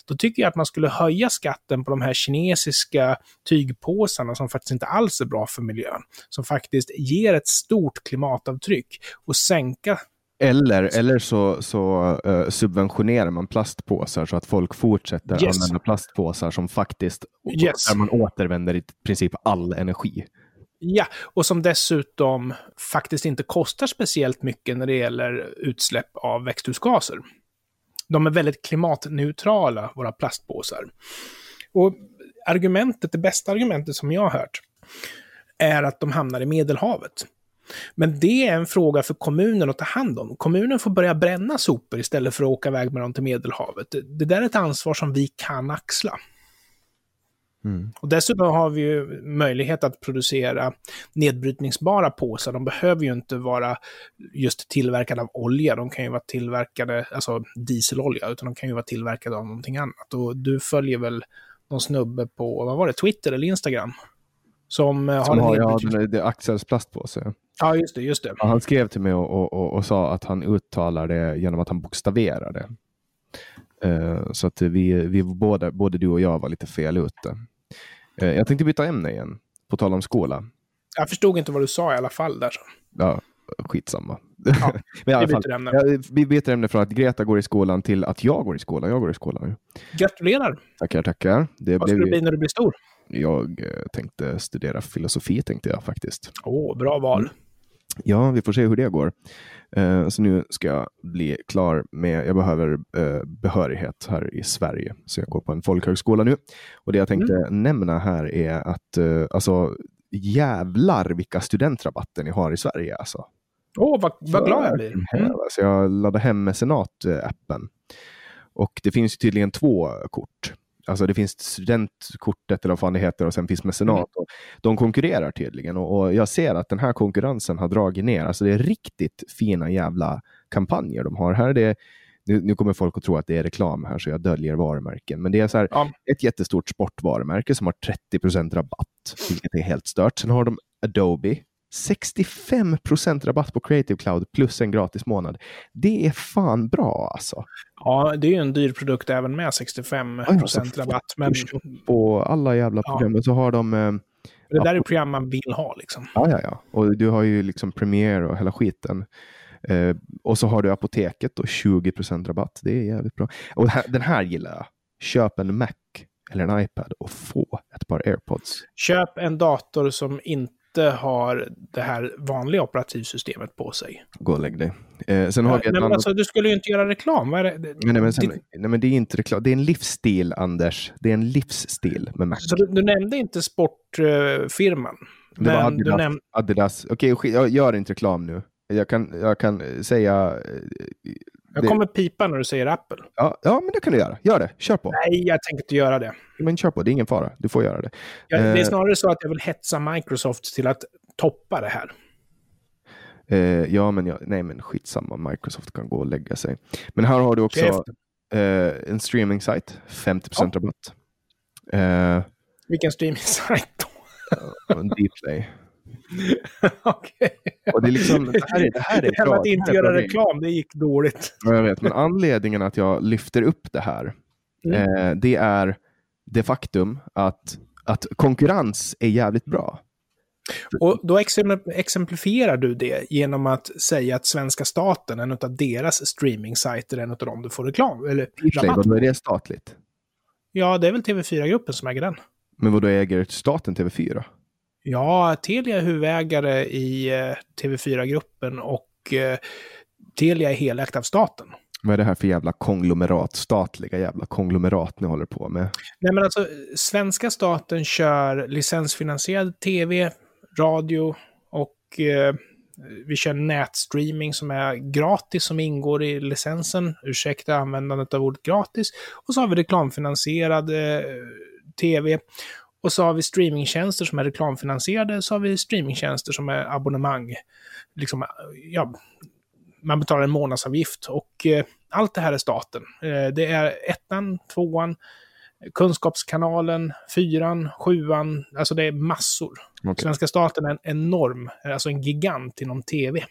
Då tycker jag att man skulle höja skatten på de här kinesiska tygpåsarna som faktiskt inte alls är bra för miljön, som faktiskt ger ett stort klimatavtryck och sänka eller, eller så, så uh, subventionerar man plastpåsar så att folk fortsätter yes. använda plastpåsar som faktiskt, yes. där man återvänder i princip all energi. Ja, och som dessutom faktiskt inte kostar speciellt mycket när det gäller utsläpp av växthusgaser. De är väldigt klimatneutrala, våra plastpåsar. Och argumentet, det bästa argumentet som jag har hört, är att de hamnar i Medelhavet. Men det är en fråga för kommunen att ta hand om. Kommunen får börja bränna sopor istället för att åka iväg med dem till Medelhavet. Det där är ett ansvar som vi kan axla. Mm. Och dessutom har vi ju möjlighet att producera nedbrytningsbara påsar. De behöver ju inte vara just tillverkade av olja. De kan ju vara tillverkade, alltså dieselolja, utan de kan ju vara tillverkade av någonting annat. Och du följer väl någon snubbe på, vad var det, Twitter eller Instagram? Som, eh, som har, har ja, det är Axels plastpåse. Ja, just det. Just det. Ja, han skrev till mig och, och, och, och, sa att han uttalar det genom att han bokstaverar det. Uh, så att vi, vi båda, både du och jag var lite fel ute. Uh, jag tänkte byta ämne igen, på tal om skola. Jag förstod inte vad du sa i alla fall där. Ja, skitsamma. Ja, [laughs] Men i alla fall, vi byter ämne från att Greta går i skolan till att jag går i skolan. Jag går i skolan nu. Gratulerar! Tackar, tackar. Det vad ska du bli när du blir stor? Jag tänkte studera filosofi tänkte jag faktiskt. Åh, oh, bra val. Ja, vi får se hur det går. Eh, så nu ska jag bli klar med, jag behöver eh, behörighet här i Sverige, så jag går på en folkhögskola nu. Och det jag tänkte mm. nämna här är att, eh, alltså jävlar vilka studentrabatter ni har i Sverige alltså. Åh, oh, vad, vad glad jag blir. Mm. Så jag laddade hem mecenat-appen. Och det finns tydligen två kort. Alltså det finns studentkortet eller vad fan det heter och sen finns mecenat. Mm. De konkurrerar tydligen och, och, jag ser att den här konkurrensen har dragit ner. Alltså det är riktigt fina jävla kampanjer de har. Här det, nu, nu kommer folk att tro att det är reklam här så jag döljer varumärken. Men det är så här, ja. ett jättestort sportvarumärke som har 30% rabatt, vilket är helt stört. Sen har de Adobe 65% rabatt på Creative Cloud plus en gratis månad. Det är fan bra alltså. Ja, det är ju en dyr produkt även med 65 ja, rabatt. Men... På alla jävla program ja. så har de... Eh, det där är program man vill ha liksom. Ja, ja, ja. Och du har ju liksom Premiere och hela skiten. Eh, och så har du Apoteket och 20% rabatt. Det är jävligt bra. Och den här gillar jag. Köp en Mac eller en iPad och få ett par AirPods. Köp en dator som inte inte har det här vanliga operativsystemet på sig. Gå och lägg dig. Eh, sen har vi men, alltså, du skulle ju inte göra reklam. Vad är det? Nej, nej, men, sen, nej, men det är inte reklam. Det är en livsstil, Anders. Det är en livsstil med Mac. Så du, du nämnde inte sportfirman? Uh, det var Adidas. Näm Adidas. Okej, okay, jag gör inte reklam nu. Jag kan, jag kan säga... Jag kommer pipa när du säger Apple. Ja, ja, men det kan du göra. Gör det. Kör på. Nej, jag tänker inte göra det. Men kör på. Det är ingen fara. Du får göra det. Ja, det är eh, snarare så att jag vill hetsa Microsoft till att toppa det här. Eh, ja, men jag, nej, men skitsamma. Microsoft kan gå och lägga sig. Men här har du också eh, en streaming-sajt. 50 ja. rabatt. Eh, Vilken streaming-sajt då? en [laughs] Och det, är liksom, det här är, det här är det med att inte göra reklam, det gick dåligt. jag vet, men anledningen att jag lyfter upp det här, mm. eh, det är det faktum att, att konkurrens är jävligt bra. Och då exemplifierar du det genom att säga att svenska staten, en av deras streaming-sajter, är en av dem du får reklam eller rabatt Vad är det statligt? Ja, det är väl TV4-gruppen som äger den. Men vad då äger staten TV4? Ja, Telia är huvudägare i eh, TV4-gruppen och eh, Telia är helägt av staten. Vad är det här för jävla konglomerat, statliga jävla konglomerat ni håller på med? Nej men alltså, svenska staten kör licensfinansierad tv, radio och eh, vi kör nätstreaming som är gratis, som ingår i licensen. Ursäkta användandet av ordet gratis. Och så har vi reklamfinansierad eh, tv. Och så har vi streamingtjänster som är reklamfinansierade, så har vi streamingtjänster som är abonnemang. Liksom, ja, man betalar en månadsavgift och eh, allt det här är staten. Eh, det är ettan, tvåan, Kunskapskanalen, fyran, sjuan, alltså det är massor. Okay. Svenska staten är en enorm, alltså en gigant inom tv.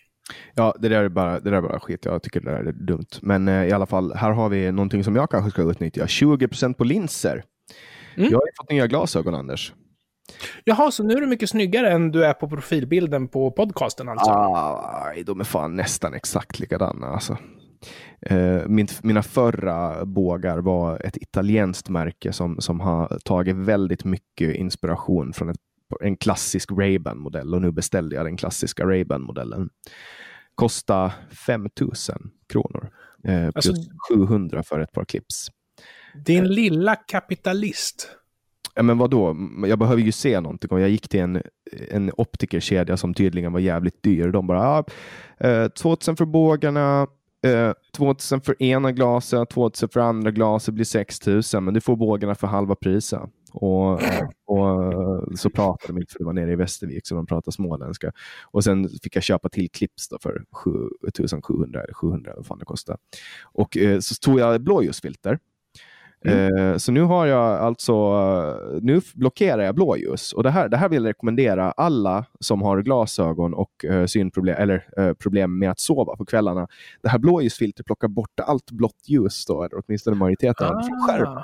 Ja, det där är bara, det där är bara skit. Jag tycker det där är dumt. Men eh, i alla fall, här har vi någonting som jag kanske ska utnyttja. 20% på linser. Mm. Jag har fått nya glasögon, Anders. Jaha, så nu är du mycket snyggare än du är på profilbilden på podcasten alltså? Ah, de är fan nästan exakt likadana alltså. Eh, min, mina förra bågar var ett italienskt märke som, som har tagit väldigt mycket inspiration från ett, en klassisk Ray-Ban modell och nu beställde jag den klassiska Ray-Ban modellen. Kosta 5000 kronor. Eh, plus alltså, 700 för ett par clips. Din lilla kapitalist. Ja, men vadå? Jag behöver ju se någonting. Och jag gick till en, en optikerkedja som tydligen var jävligt dyr. De bara, ah, eh, 2000 för bågarna, eh, 2000 för ena glaset, 2000 för andra glaset blir 6000, men du får bågarna för halva priset. Och, och så pratade de inte, för det var nere i Västervik, så de pratade småländska. Och sen fick jag köpa till clips för 7700 eller 700, vad fan det kostade. Och eh, så tog jag blåljusfilter Mm. Eh, så nu har jag alltså, nu blockerar jag blåljus och det här, det här vill jag rekommendera alla som har glasögon och uh, synproblem eller uh, problem med att sova på kvällarna. Det här blåljusfiltret plockar bort allt blått ljus då, eller åtminstone majoriteten ah. från skärmen.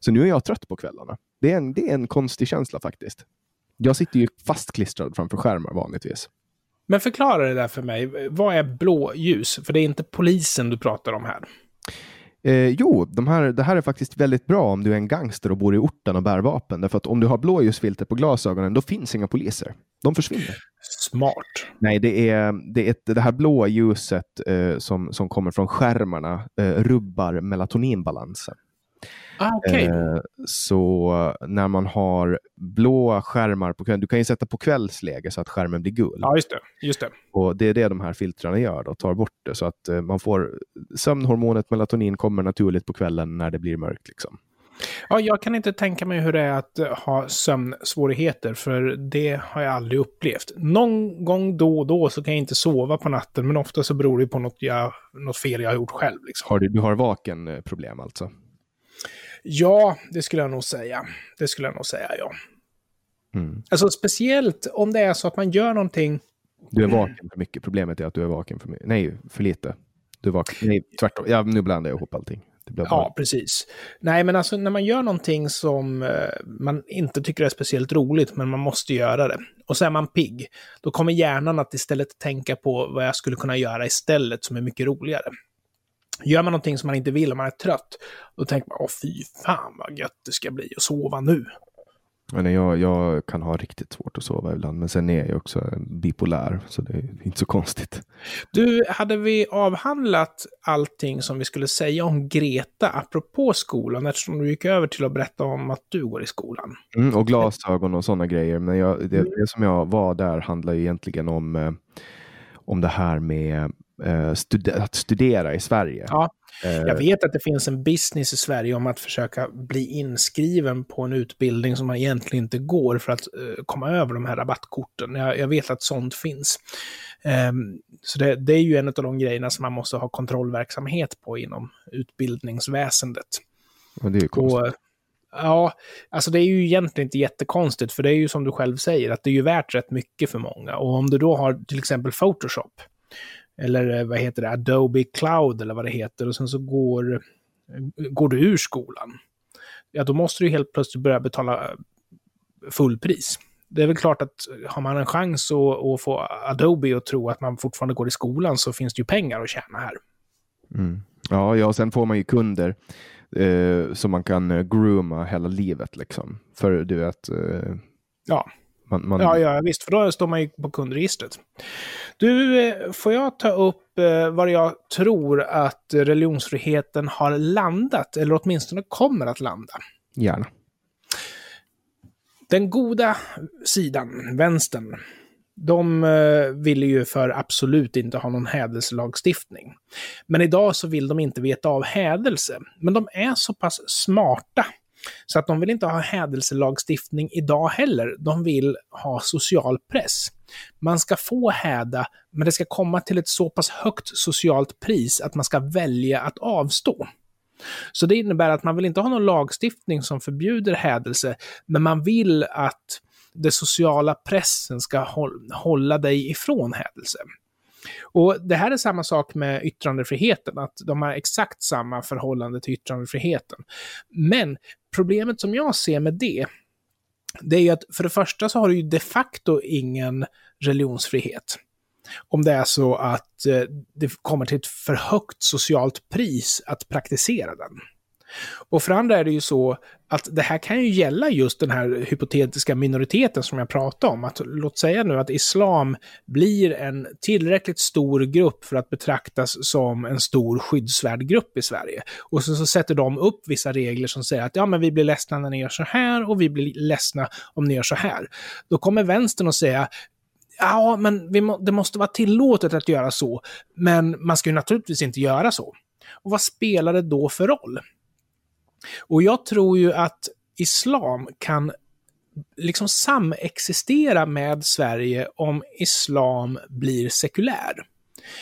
Så nu är jag trött på kvällarna. Det är, en, det är en konstig känsla faktiskt. Jag sitter ju fastklistrad framför skärmar vanligtvis. Men förklara det där för mig. Vad är blåljus? För det är inte polisen du pratar om här. Eh, jo, de här, det här är faktiskt väldigt bra om du är en gangster och bor i orten och bär vapen. Därför att om du har blåljusfilter på glasögonen, då finns inga poliser. De försvinner. Smart. Nej, det är det, är det här blåa ljuset eh, som, som kommer från skärmarna eh, rubbar melatoninbalansen. Ah, okay. Eh, så när man har blåa skärmar på kvällen, du kan ju sätta på kvällsläge så att skärmen blir gul. Ja, just det. Just det. Och det är det de här filtrarna gör, då, tar bort det så att eh, man får sömnhormonet melatonin kommer naturligt på kvällen när det blir mörkt. Liksom. Ja, jag kan inte tänka mig hur det är att eh, ha sömnsvårigheter, för det har jag aldrig upplevt. Någon gång då och då så kan jag inte sova på natten, men ofta så beror det på något, jag, något fel jag har gjort själv. Liksom. Har du, du har vakenproblem alltså? Ja, det skulle jag nog säga. Det skulle jag nog säga, ja. Mm. Alltså speciellt om det är så att man gör någonting... Du är vaken för mycket. Problemet är att du är vaken för mycket. Nej, för lite. Du är vaken. Nej, tvärtom. Ja, nu blandar jag ihop allting. Ja, precis. Nej, men alltså när man gör någonting som eh, man inte tycker är speciellt roligt, men man måste göra det. Och så är man pigg. Då kommer hjärnan att istället tänka på vad jag skulle kunna göra istället som är mycket roligare. Gör man någonting som man inte vill och man är trött, då tänker man åh fy fan vad gött det ska bli att sova nu. Men jag, jag kan ha riktigt svårt att sova ibland, men sen är jag också bipolär, så det är inte så konstigt. Du, hade vi avhandlat allting som vi skulle säga om Greta, apropå skolan, eftersom du gick över till att berätta om att du går i skolan? Mm, och glasögon och sådana grejer, men jag, det, det, som jag var där handlar ju egentligen om, eh, om det här med eh, att studera i Sverige. Ja, jag eh, vet att det finns en business i Sverige om att försöka bli inskriven på en utbildning som man egentligen inte går för att uh, komma över de här rabattkorten. Jag, jag vet att sånt finns. Um, så det, det, är ju en av de grejerna som man måste ha kontrollverksamhet på inom utbildningsväsendet. Och det är ju konstigt. Och, Ja, alltså det är ju egentligen inte jättekonstigt, för det är ju som du själv säger, att det är ju värt rätt mycket för många. Och om du då har till exempel Photoshop, eller eh, vad heter det, Adobe Cloud eller vad det heter, och sen så går, går du ur skolan, ja då måste du helt plötsligt börja betala fullpris. Det är väl klart att har man en chans att, att få Adobe att tro att man fortfarande går i skolan så finns det ju pengar att tjäna här. Mm. Ja, ja, sen får man ju kunder eh, som man kan eh, grooma hela livet liksom. För du vet... Eh, ja. Man, man... Ja, ja, visst, för då står man ju på kundregistret. Du, eh, får jag ta upp eh, var jag tror att religionsfriheten har landat, eller åtminstone kommer att landa? Gärna. Den goda sidan, vänstern, de eh, ville ju för absolut inte ha någon hädelselagstiftning. Men idag så vill de inte veta av hädelse. Men de är så pass smarta så att de vill inte ha hädelselagstiftning idag heller. De vill ha social press. Man ska få häda, men det ska komma till ett så pass högt socialt pris att man ska välja att avstå. Så det innebär att man vill inte ha någon lagstiftning som förbjuder hädelse, men man vill att den sociala pressen ska hålla dig ifrån hädelse. Och det här är samma sak med yttrandefriheten, att de har exakt samma förhållande till yttrandefriheten. Men problemet som jag ser med det, det är ju att för det första så har du ju de facto ingen religionsfrihet. Om det är så att eh, det kommer till ett för högt socialt pris att praktisera den. Och för andra är det ju så att det här kan ju gälla just den här hypotetiska minoriteten som jag pratade om. Att låt säga nu att islam blir en tillräckligt stor grupp för att betraktas som en stor skyddsvärd grupp i Sverige. Och så, så sätter de upp vissa regler som säger att ja, men vi blir ledsna när ni gör så här och vi blir ledsna om ni gör så här. Då kommer vänstern att säga ja, men må, det måste vara tillåtet att göra så, men man ska ju naturligtvis inte göra så. Och vad spelar det då för roll? Och jag tror ju att islam kan liksom samexistera med Sverige om islam blir sekulär.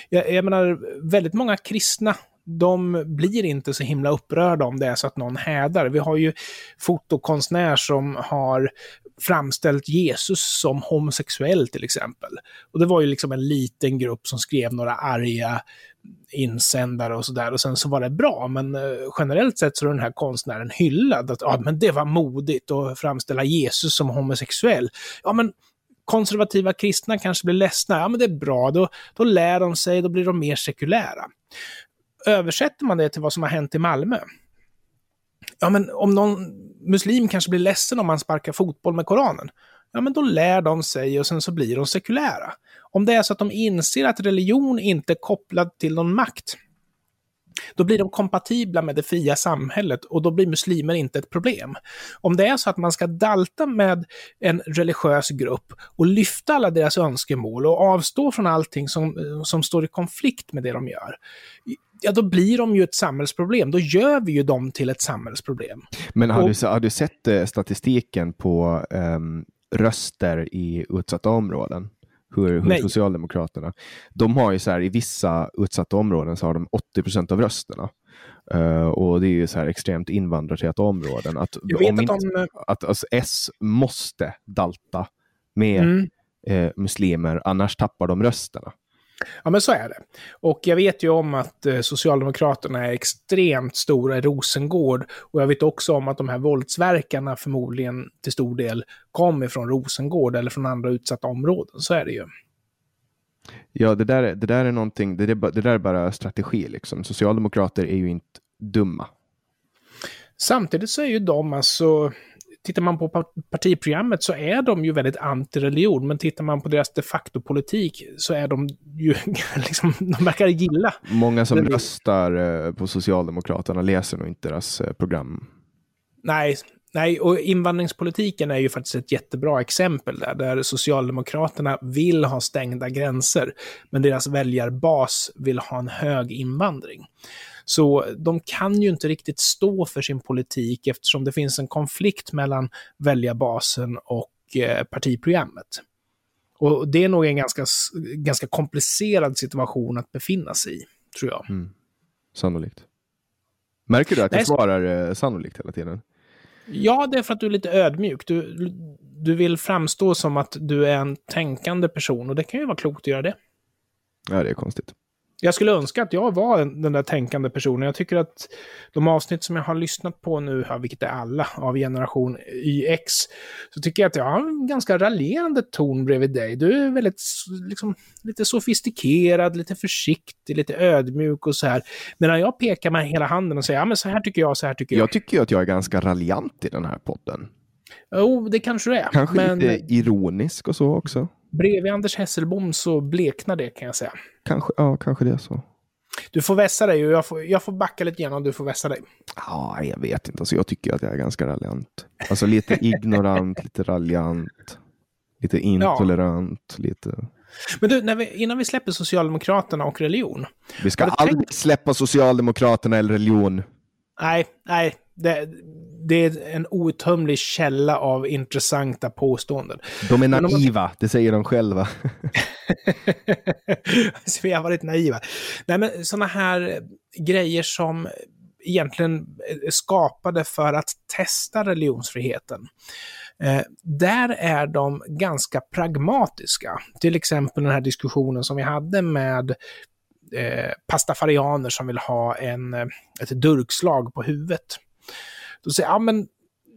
Jag, jag menar, väldigt många kristna de blir inte så himla upprörda om det är så att någon hädar. Vi har ju fotokonstnär som har framställt Jesus som homosexuell till exempel. Och det var ju liksom en liten grupp som skrev några arga insändare och sådär och sen så var det bra. Men eh, generellt sett så är den här konstnären hyllad. Att ja, men det var modigt att framställa Jesus som homosexuell. Ja, men konservativa kristna kanske blir ledsna. Ja, men det är bra. Då, då lär de sig, då blir de mer sekulära översätter man det till vad som har hänt i Malmö. Ja, men om någon muslim kanske blir ledsen om man sparkar fotboll med Koranen, ja men då lär de sig och sen så blir de sekulära. Om det är så att de inser att religion inte är kopplad till någon makt, då blir de kompatibla med det fria samhället och då blir muslimer inte ett problem. Om det är så att man ska dalta med en religiös grupp och lyfta alla deras önskemål och avstå från allting som, eh, som står i konflikt med det de gör, ja då blir de ju ett samhällsproblem. Då gör vi ju dem till ett samhällsproblem. Men har, och, du, har du sett eh, statistiken på um, röster i utsatta områden? hur, hur Socialdemokraterna, de har ju så här i vissa utsatta områden så har de 80 procent av rösterna. Uh, och det är ju så här extremt invandrartäta områden. Att, om att, de... att alltså, S måste dalta med mm. eh, muslimer, annars tappar de rösterna. Ja, men så är det. Och jag vet ju om att eh, Socialdemokraterna är extremt stora i Rosengård. Och jag vet också om att de här våldsverkarna förmodligen till stor del kommer från Rosengård eller från andra utsatta områden. Så är det ju. Ja, det där, det där är någonting, det, det där är bara strategi liksom. Socialdemokrater är ju inte dumma. Samtidigt så är ju de alltså, tittar man på partiprogrammet så är de ju väldigt anti-religion, men tittar man på deras de facto-politik så är de ju, [laughs] liksom, de verkar gilla. Många som röstar eh, på Socialdemokraterna läser nog inte deras eh, program. Nej, Nej, och invandringspolitiken är ju faktiskt ett jättebra exempel där, där Socialdemokraterna vill ha stängda gränser, men deras väljarbas vill ha en hög invandring. Så de kan ju inte riktigt stå för sin politik eftersom det finns en konflikt mellan väljarbasen och eh, partiprogrammet. Och det är nog en ganska, ganska komplicerad situation att befinna sig i, tror jag. Mm. Sannolikt. Märker du att jag svarar eh, sannolikt hela tiden? Ja, det är för att du är lite ödmjuk. Du, du vill framstå som att du är en tänkande person och det kan ju vara klokt att göra det. Ja, det är konstigt. Jag skulle önska att jag var den där tänkande personen. Jag tycker att de avsnitt som jag har lyssnat på nu, vilket är alla, av generation YX, så tycker jag att jag har en ganska raljerande ton bredvid dig. Du är väldigt, liksom, lite sofistikerad, lite försiktig, lite ödmjuk och så här. Medan jag pekar med hela handen och säger, ja men så här tycker jag, så här tycker jag. Jag tycker ju att jag är ganska raljant i den här podden. Jo, oh, det kanske det är. Kanske men... lite ironisk och så också. Bredvid Anders Hesselbom så bleknar det kan jag säga. Kanske, ja, kanske det är så. Du får vässa dig och jag får, jag får backa lite grann och du får vässa dig. Ja, jag vet inte. Alltså, jag tycker att jag är ganska raljant. Alltså lite [laughs] ignorant, lite raljant, lite intolerant, ja. lite... Men du, vi, innan vi släpper Socialdemokraterna och religion. Vi ska aldrig tänkt... släppa Socialdemokraterna eller religion. Nej, nej, det, det är en outtömlig källa av intressanta påståenden. De är naiva, man... det säger de själva. [laughs] vi har varit naiva. Nej, men sådana här grejer som egentligen är skapade för att testa religionsfriheten. Eh, där är de ganska pragmatiska. Till exempel den här diskussionen som vi hade med eh, pastafarianer som vill ha en, ett durkslag på huvudet. Då säger jag, ja men,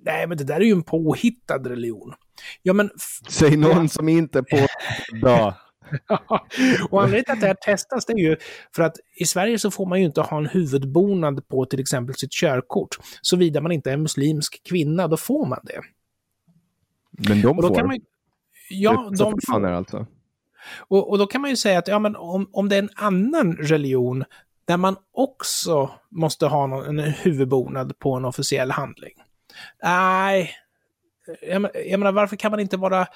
nej men det där är ju en påhittad religion. Ja men... Säg någon ja. som inte är påhittad. [laughs] och anledningen till att det här testas det är ju för att i Sverige så får man ju inte ha en huvudbonad på till exempel sitt körkort. Såvida man inte är muslimsk kvinna, då får man det. Men de får? Kan man, ja, de får. Alltså. Och, och, då kan man ju säga att ja, men om, om det är en annan religion där man också måste ha någon, en huvudbonad på en officiell handling. Nej, jag, jag menar, varför kan man inte vara...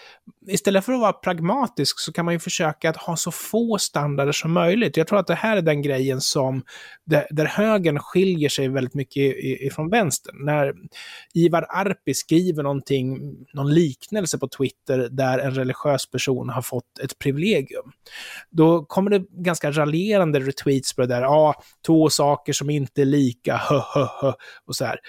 Istället för att vara pragmatisk så kan man ju försöka att ha så få standarder som möjligt. Jag tror att det här är den grejen som... Där, där högern skiljer sig väldigt mycket ifrån vänstern. När Ivar Arpi skriver någonting, någon liknelse på Twitter där en religiös person har fått ett privilegium. Då kommer det ganska raljerande retweets på det där. Ja, ah, två saker som inte är lika, hö, hö, hö, och så här.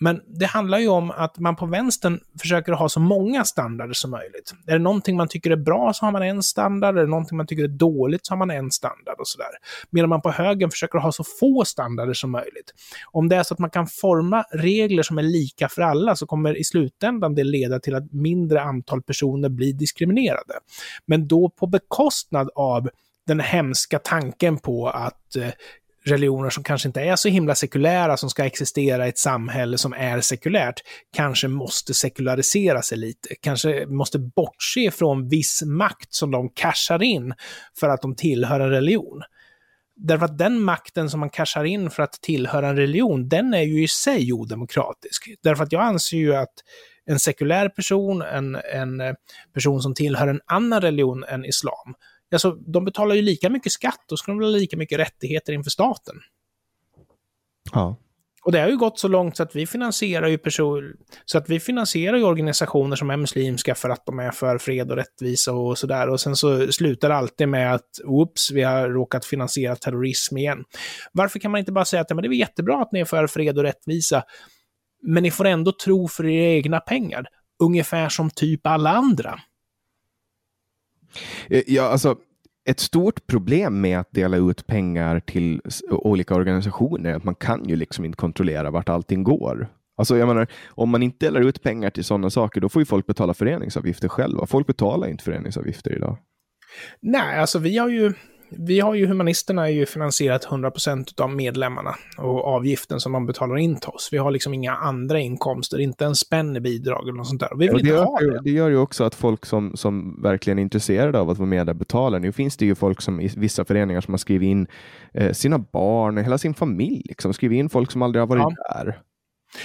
Men det handlar ju om att man på vänstern försöker ha så många standarder som möjligt. Är det någonting man tycker är bra så har man en standard, är det någonting man tycker är dåligt så har man en standard och sådär. Medan man på högern försöker ha så få standarder som möjligt. Om det är så att man kan forma regler som är lika för alla så kommer i slutändan det leda till att mindre antal personer blir diskriminerade. Men då på bekostnad av den hemska tanken på att eh, religioner som kanske inte är så himla sekulära, som ska existera i ett samhälle som är sekulärt, kanske måste sekularisera sig lite. Kanske måste bortse från viss makt som de cashar in för att de tillhör en religion. Därför att den makten som man cashar in för att tillhöra en religion, den är ju i sig odemokratisk. Därför att jag anser ju att en sekulär person, en, en person som tillhör en annan religion än islam, alltså de betalar ju lika mycket skatt och ska de ha lika mycket rättigheter inför staten. Ja. Och det har ju gått så långt så att vi finansierar ju personer, så att vi finansierar ju organisationer som är muslimska för att de är för fred och rättvisa och sådär. Och sen så slutar det alltid med att, oops, vi har råkat finansiera terrorism igen. Varför kan man inte bara säga att men det är jättebra att ni är för fred och rättvisa, men ni får ändå tro för era egna pengar, ungefär som typ alla andra. Eh, ja, alltså ett stort problem med att dela ut pengar till olika organisationer är att man kan ju liksom inte kontrollera vart allting går. Alltså jag menar, om man inte delar ut pengar till sådana saker, då får ju folk betala föreningsavgifter själva. Folk betalar inte föreningsavgifter idag. Nej, alltså vi har ju, vi har ju humanisterna är ju finansierat 100% av medlemmarna och avgiften som de betalar in till oss. Vi har liksom inga andra inkomster, inte en spänn i bidrag eller något sånt där. Vi vill det, gör, ha det. det gör ju också att folk som, som verkligen är intresserade av att vara med där betalar. Nu finns det ju folk som i vissa föreningar som har skrivit in eh, sina barn, hela sin familj, liksom, skrivit in folk som aldrig har varit ja. där.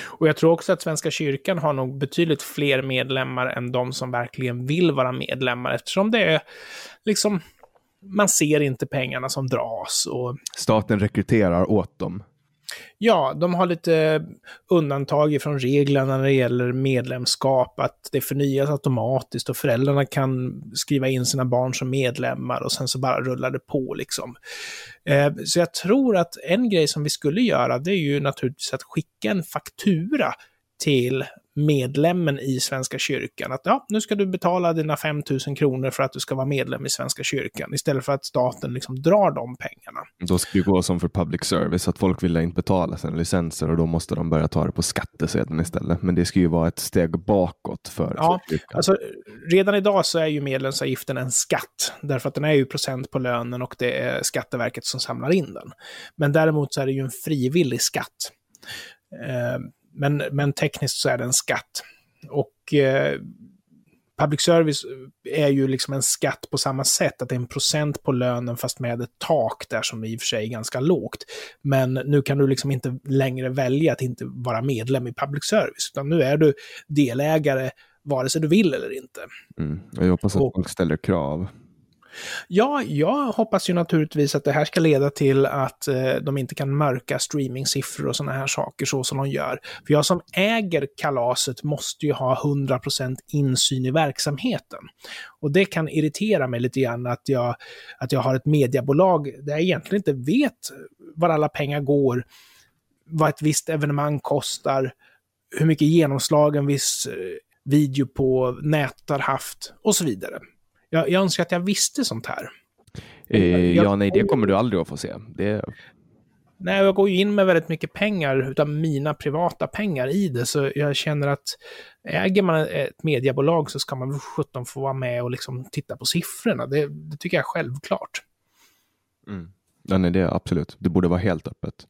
Och jag tror också att Svenska kyrkan har nog betydligt fler medlemmar än de som verkligen vill vara medlemmar, eftersom det är liksom man ser inte pengarna som dras. Och... Staten rekryterar åt dem. Ja, de har lite undantag från reglerna när det gäller medlemskap, att det förnyas automatiskt och föräldrarna kan skriva in sina barn som medlemmar och sen så bara rullar det på liksom. Eh, så jag tror att en grej som vi skulle göra, det är ju naturligtvis att skicka en faktura till medlemmen i Svenska kyrkan. Att ja, nu ska du betala dina 5 000 kronor för att du ska vara medlem i Svenska kyrkan, istället för att staten liksom drar de pengarna. Då ska det gå som för public service, att folk vill inte betala sina licenser och då måste de börja ta det på skattesedeln istället. Men det ska ju vara ett steg bakåt för Ja, alltså redan idag så är ju medlemsavgiften en skatt, därför att den är ju procent på lönen och det är Skatteverket som samlar in den. Men däremot så är det ju en frivillig skatt. Eh, men, men tekniskt så är det en skatt. Och eh, public service är ju liksom en skatt på samma sätt, att det är en procent på lönen fast med ett tak där som i och för sig är ganska lågt. Men nu kan du liksom inte längre välja att inte vara medlem i public service, utan nu är du delägare vare sig du vill eller inte. Mm. Jag hoppas att och, folk ställer krav. Ja, jag hoppas ju naturligtvis att det här ska leda till att eh, de inte kan mörka streamingsiffror och sådana här saker så som de gör. För jag som äger kalaset måste ju ha 100% insyn i verksamheten. Och det kan irritera mig lite grann att jag, att jag har ett mediebolag där jag egentligen inte vet var alla pengar går, vad ett visst evenemang kostar, hur mycket genomslag en viss eh, video på nät har haft och så vidare. Jag, jag önskar att jag visste sånt här. Eh, ja, nej, det kommer du aldrig att få se. Det... Nej, jag går ju in med väldigt mycket pengar, utav mina privata pengar i det, så jag känner att äger man ett mediebolag så ska man väl sjutton få vara med och liksom titta på siffrorna. Det, det tycker jag är självklart. Mm. Ja, nej, det är absolut. Det borde vara helt öppet.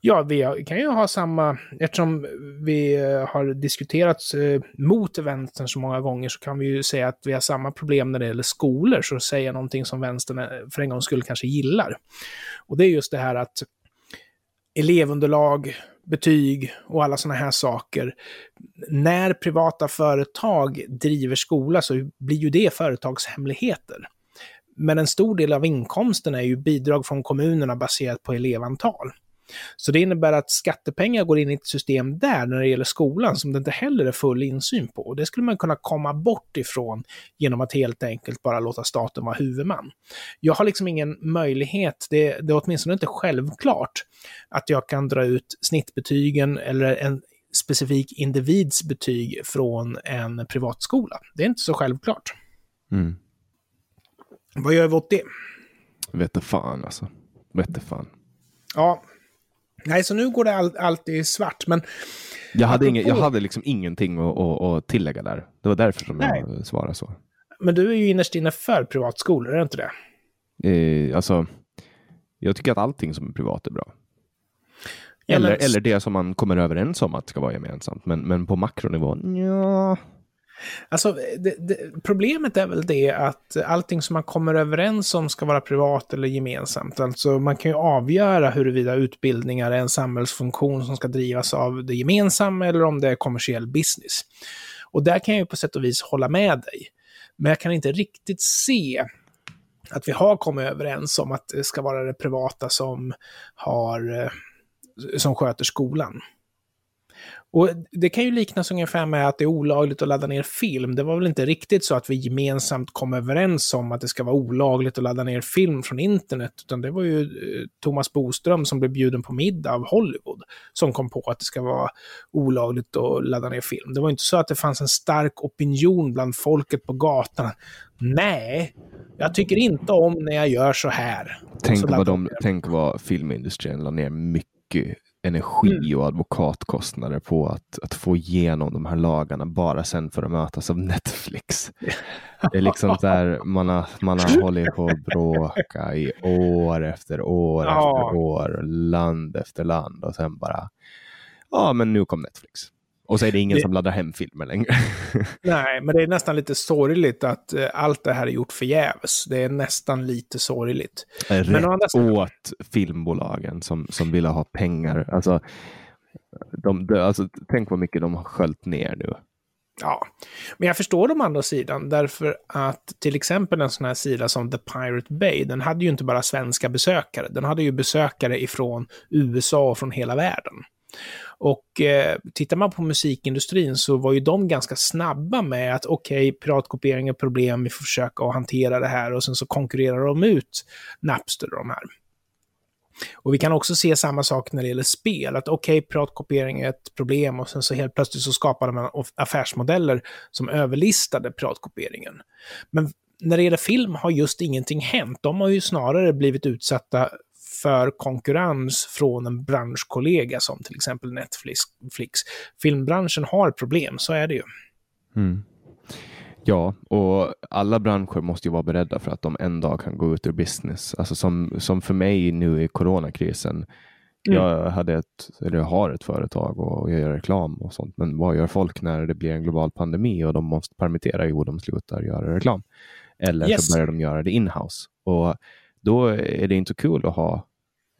Ja, vi kan ju ha samma, eftersom vi eh, har diskuterat eh, mot vänstern så många gånger så kan vi ju säga att vi har samma problem när det gäller skolor, så att säga någonting som vänstern eh, för en gång skulle kanske gillar. Och det är just det här att elevunderlag, betyg och alla sådana här saker. När privata företag driver skola så blir ju det företagshemligheter. Men en stor del av inkomsten är ju bidrag från kommunerna baserat på elevantal. Så det innebär att skattepengar går in i ett system där när det gäller skolan som det inte heller är full insyn på. Och det skulle man kunna komma bort ifrån genom att helt enkelt bara låta staten vara huvudman. Jag har liksom ingen möjlighet, det, det är åtminstone inte självklart, att jag kan dra ut snittbetygen eller en specifik individs betyg från en privatskola. Det är inte så självklart. Mm. Vad gör vi åt det? Vete fan alltså. Vete fan. Ja, Nej, så nu går det all, alltid svart. Men jag hade, ingen, jag hade liksom ingenting att, att, att, tillägga där. Det var därför som Nej. jag svarade så. Men du är ju innerst inne för privatskolor, är det inte det? Eh, alltså, Jag tycker att allting som är privat är bra. Eller, eller det som man kommer överens om att ska vara gemensamt. Men, men på makronivå, ja. Alltså, det, det, problemet är väl det att allting som man kommer överens om ska vara privat eller gemensamt. Alltså man kan ju avgöra huruvida utbildningar är en samhällsfunktion som ska drivas av det gemensamma eller om det är kommersiell business. Och där kan jag ju på sätt och vis hålla med dig. Men jag kan inte riktigt se att vi har kommit överens om att det ska vara det privata som har eh, som sköter skolan. Och det kan ju liknas ungefär med att det är olagligt att ladda ner film. Det var väl inte riktigt så att vi gemensamt kom överens om att det ska vara olagligt att ladda ner film från internet, utan det var ju eh, Thomas Boström som blev bjuden på middag av Hollywood som kom på att det ska vara olagligt att ladda ner film. Det var inte så att det fanns en stark opinion bland folket på gatan. Nej, jag tycker inte om när jag gör så här. Tänk Så vad, de, tänk vad filmindustrin la ner mycket energi och advokatkostnader på att, att få igenom de här lagarna bara sen för att mötas av Netflix. Det är liksom där man har, man har hållit på att bråka i år efter år efter år, land efter land och sen bara, ja men nu kom Netflix. Och så är det ingen Det- som laddar hem filmer längre. [laughs] Nej, men det är nästan lite sorgligt att eh, allt det här är gjort förgäves. Det är nästan lite sorgligt. Men å andra Rätt sidan- åt filmbolagen som, som ville ha pengar. Alltså, de, de, alltså, tänk vad mycket de har sköljt ner nu. Ja, men jag förstår de andra sidan, därför att till exempel en sån här sida som The Pirate Bay, den hade ju inte bara svenska besökare, den hade ju besökare ifrån USA och från hela världen. Och eh, tittar man på musikindustrin så var ju de ganska snabba med att okej, piratkopiering är problem, vi får försöka att hantera det här och sen så konkurrerar de ut Napster och de här. Och vi kan också se samma sak när det gäller spel, att okej, piratkopiering är ett problem och sen så helt plötsligt så skapade man affärsmodeller som överlistade piratkopieringen. Men när det gäller film har just ingenting hänt. De har ju snarare blivit utsatta för konkurrens från en branschkollega som till exempel Netflix. Flix. Filmbranschen har problem, så är det ju. Mm. Ja, och alla branscher måste ju vara beredda för att de en dag kan gå ut ur business. Alltså som, som för mig nu i coronakrisen. Mm. Jag hade ett, eller jag har ett företag och jag gör reklam och sånt. Men vad gör folk när det blir en global pandemi och de måste permittera? Jo, de slutar göra reklam. Eller Yes. så börjar de göra det inhouse. Och då är det inte kul att ha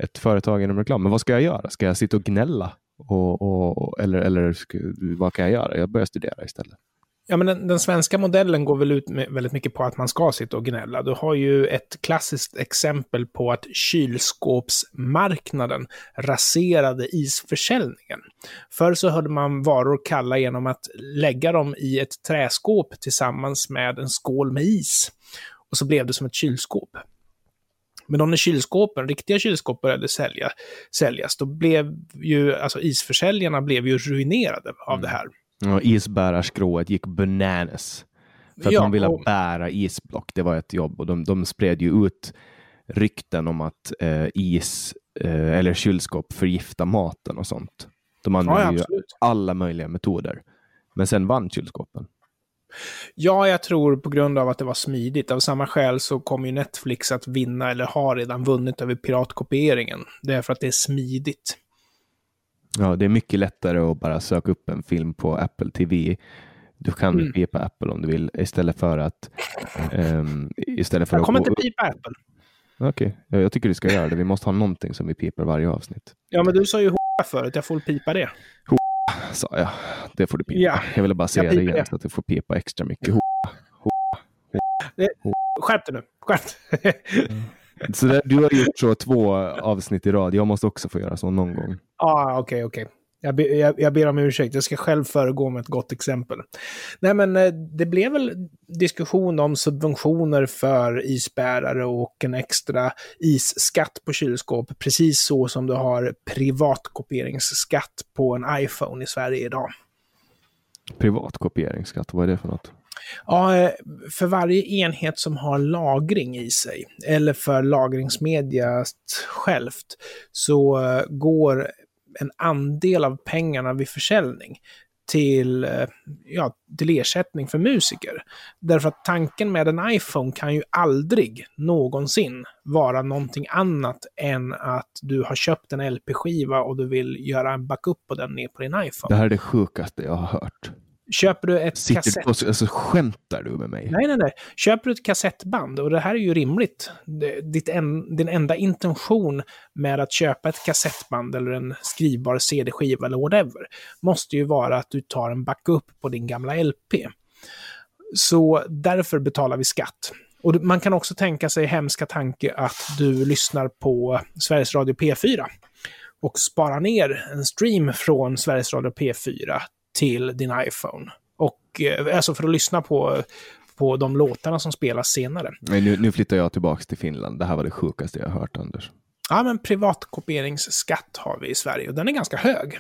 ett företag inom reklam. Men vad ska jag göra? Ska jag sitta och gnälla? Och, och, eller eller ska, vad kan jag göra? Jag börjar studera istället. Ja, men den, den svenska modellen går väl ut med väldigt mycket på att man ska sitta och gnälla. Du har ju ett klassiskt exempel på att kylskåpsmarknaden raserade isförsäljningen. Förr så hörde man varor kalla genom att lägga dem i ett träskåp tillsammans med en skål med is. Och så blev det som ett kylskåp. Men då när kylskåpen, riktiga kylskåp började sälja, säljas, då blev ju, alltså isförsäljarna blev ju ruinerade av det här. Och isbärarskrået gick bananas. För att Ja, de ville och- bära isblock, det var ett jobb. Och de, de spred ju ut rykten om att eh, is eh, eller kylskåp förgiftar maten och sånt. De använde ja, ju alla möjliga metoder. Men sen vann kylskåpen. Ja, jag tror på grund av att det var smidigt. Av samma skäl så kommer ju Netflix att vinna, eller har redan vunnit över piratkopieringen. Det är för att det är smidigt. Ja, det är mycket lättare att bara söka upp en film på Apple TV. Du kan Mm. pipa Apple om du vill istället för att ehm, istället för Jag att kommer gå- inte pipa Apple. Okej, ja, jag tycker du ska göra det. Vi måste ha någonting som vi pipar varje avsnitt. Ja, men du sa ju H förut, jag får pipa det. Sa jag. Det får du pipa. Ja, jag ville bara säga det igen det. så att du får pipa extra mycket. Skärp dig nu, skärp dig. Så där, du har gjort så två avsnitt i rad. Jag måste också få göra så någon gång. Ja, okej, okej. Jag, be, jag, jag ber om ursäkt, jag ska själv föregå med ett gott exempel. Nej, men eh, det blev väl diskussion om subventioner för isbärare och en extra isskatt på kylskåp, precis så som du har privatkopieringsskatt på en iPhone i Sverige idag. Privatkopieringsskatt, vad är det för något? Ja, eh, för varje enhet som har lagring i sig, eller för lagringsmediet självt, så eh, går en andel av pengarna vid försäljning till, eh, ja, till ersättning för musiker. Därför att tanken med en iPhone kan ju aldrig någonsin vara någonting annat än att du har köpt en LP-skiva och du vill göra en backup på den ner på din iPhone. Det här är det sjukaste jag har hört. Köper du ett Sitter kassett... du alltså, skämtar du med mig? Nej, nej, nej. Köper du ett kassettband, och det här är ju rimligt, ditt en, din enda intention med att köpa ett kassettband eller en skrivbar CD-skiva eller whatever, måste ju vara att du tar en backup på din gamla LP. Så därför betalar vi skatt. Och man kan också tänka sig hemska tanke att du lyssnar på Sveriges Radio P4 och sparar ner en stream från Sveriges Radio P4 till din iPhone. Och, eh, alltså för att lyssna på, på de låtarna som spelas senare. Nej, nu, nu flyttar jag tillbaka till Finland. Det här var det sjukaste jag hört, Anders. Ja, men privatkopieringsskatt har vi i Sverige och den är ganska hög.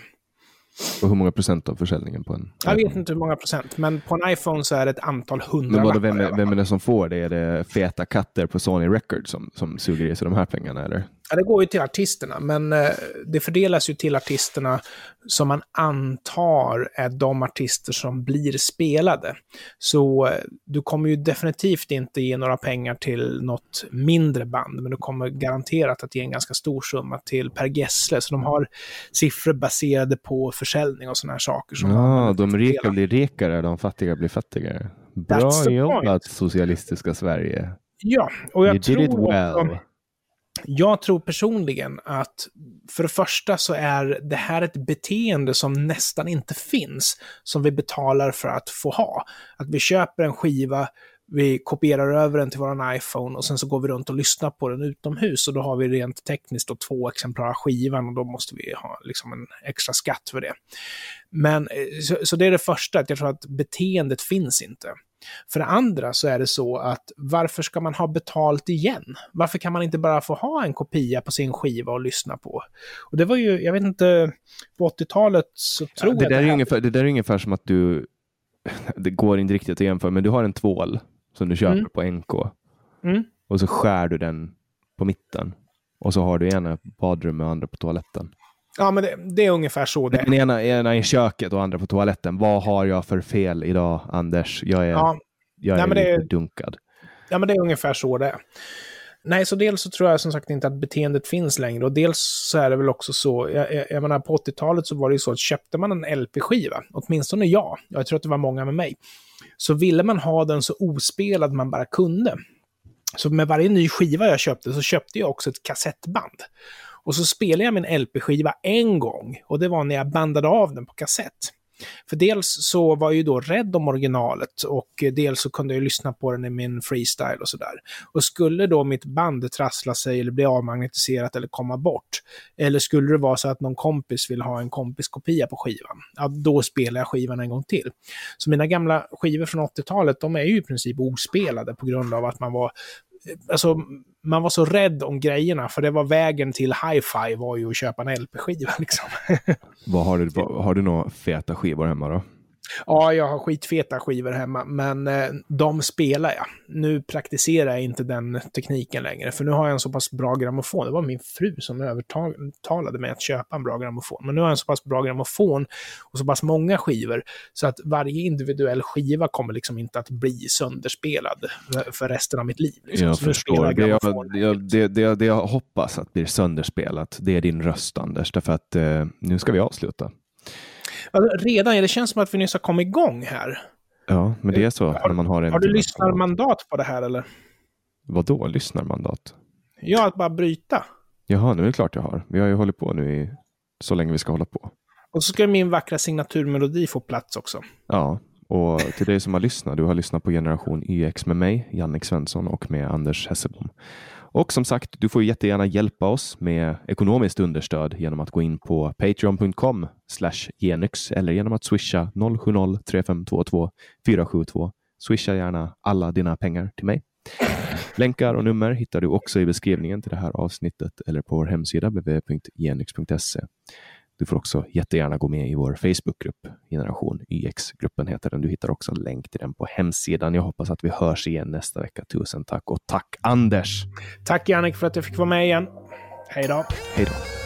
Och hur många procent av försäljningen på en? Jag vet inte hur många procent, men på en iPhone så är det ett antal Men hundra vadå, vem, är, vem är det som får det? Är det feta katter på Sony Records som, som suger i sig de här pengarna, eller? Ja, det går ju till artisterna, men eh, det fördelas ju till artisterna som man antar är de artister som blir spelade. Så eh, du kommer ju definitivt inte ge några pengar till något mindre band, men du kommer garanterat att ge en ganska stor summa till Per Gessle. Så de har siffror baserade på försäljning och sådana här saker. Som Ja, de rika spela. blir rikare, de fattiga blir fattigare. Bra jobbat, point. socialistiska Sverige. Ja, och jag You did it tror well. också, jag tror personligen att för det första så är det här ett beteende som nästan inte finns, som vi betalar för att få ha. Att vi köper en skiva, vi kopierar över den till vår iPhone och sen så går vi runt och lyssnar på den utomhus och då har vi rent tekniskt då två exemplar av skivan och då måste vi ha liksom en extra skatt för det. Men eh, så, så det är det första, att jag tror att beteendet finns inte. För det andra så är det så att varför ska man ha betalt igen? Varför kan man inte bara få ha en kopia på sin skiva och lyssna på? Och det var ju, jag vet inte, på 80-talet så tror det, jag där är här- ungefär, det där är ungefär som att du, det går inte riktigt att jämföra, men du har en tvål som du köper Mm. på NK Mm. och så skär du den på mitten och så har du ena badrummet och andra på toaletten. Ja, men det, det är ungefär så det är. Den ena, ena i köket och andra på toaletten. Vad har jag för fel idag, Anders? Jag är, Ja, jag nej, är men det- lite dunkad. Ja, men det är ungefär så det är. Nej, så dels så tror jag som sagt inte att beteendet finns längre och dels så är det väl också så, jag, jag, jag menar på 80-talet så var det ju så att köpte man en LP-skiva, åtminstone jag, jag tror att det var många med mig, så ville man ha den så ospelad man bara kunde. Så med varje ny skiva jag köpte så köpte jag också ett kassettband. Och så spelade jag min LP-skiva en gång och det var när jag bandade av den på kassett. För dels så var jag ju då rädd om originalet och dels så kunde jag lyssna på den i min freestyle och sådär. Och skulle då mitt band trassla sig eller bli avmagnetiserat eller komma bort, eller skulle det vara så att någon kompis vill ha en kompiskopia på skivan, ja då spelar jag skivan en gång till. Så mina gamla skivor från 80-talet, de är ju i princip ospelade på grund av att man var Alltså, man var så rädd om grejerna, för det var vägen till hi-fi var ju att köpa en LP-skiva. Liksom. [laughs] Vad har, du, har du några feta skivor hemma då? Ja, jag har skitfeta skivor hemma, men eh, de spelar jag. Nu praktiserar jag inte den tekniken längre, för nu har jag en så pass bra grammofon. Det var min fru som övertalade mig att köpa en bra grammofon. Men nu har jag en så pass bra grammofon och så pass många skivor, så att varje individuell skiva kommer liksom inte att bli sönderspelad för resten av mitt liv. Liksom. Jag Så förstår. Det jag, jag, det, det, det jag hoppas att blir sönderspelat, det är din röst Anders. Därför att eh, nu ska vi avsluta. Alltså, redan, det känns som att vi nyss har kommit igång här. Ja, men det är så Har- när man har en... Har du timme. lyssnarmandat på det här eller? Vadå lyssnarmandat? Ja, att bara bryta. Jaha, nu är det klart jag har. Vi har ju hållit på nu i så länge vi ska hålla på. Och så ska min vackra signaturmelodi få plats också. Ja, och till dig som har lyssnat, du har lyssnat på Generation YX med mig, Jannik Svensson och med Anders Hesselbom. Och som sagt, du får jättegärna hjälpa oss med ekonomiskt understöd genom att gå in på patreon.com genyx eller genom att swisha 070 3522 472. Swisha gärna alla dina pengar till mig. Länkar och nummer hittar du också i beskrivningen till det här avsnittet eller på vår hemsida www.genyx.se. Du får också jättegärna gå med i vår Facebookgrupp, Generation YX-gruppen heter den. Du hittar också en länk till den på hemsidan. Jag hoppas att vi hörs igen nästa vecka. Tusen tack och tack Anders! Tack Jannik för att jag fick vara med igen. Hej då. Hej då!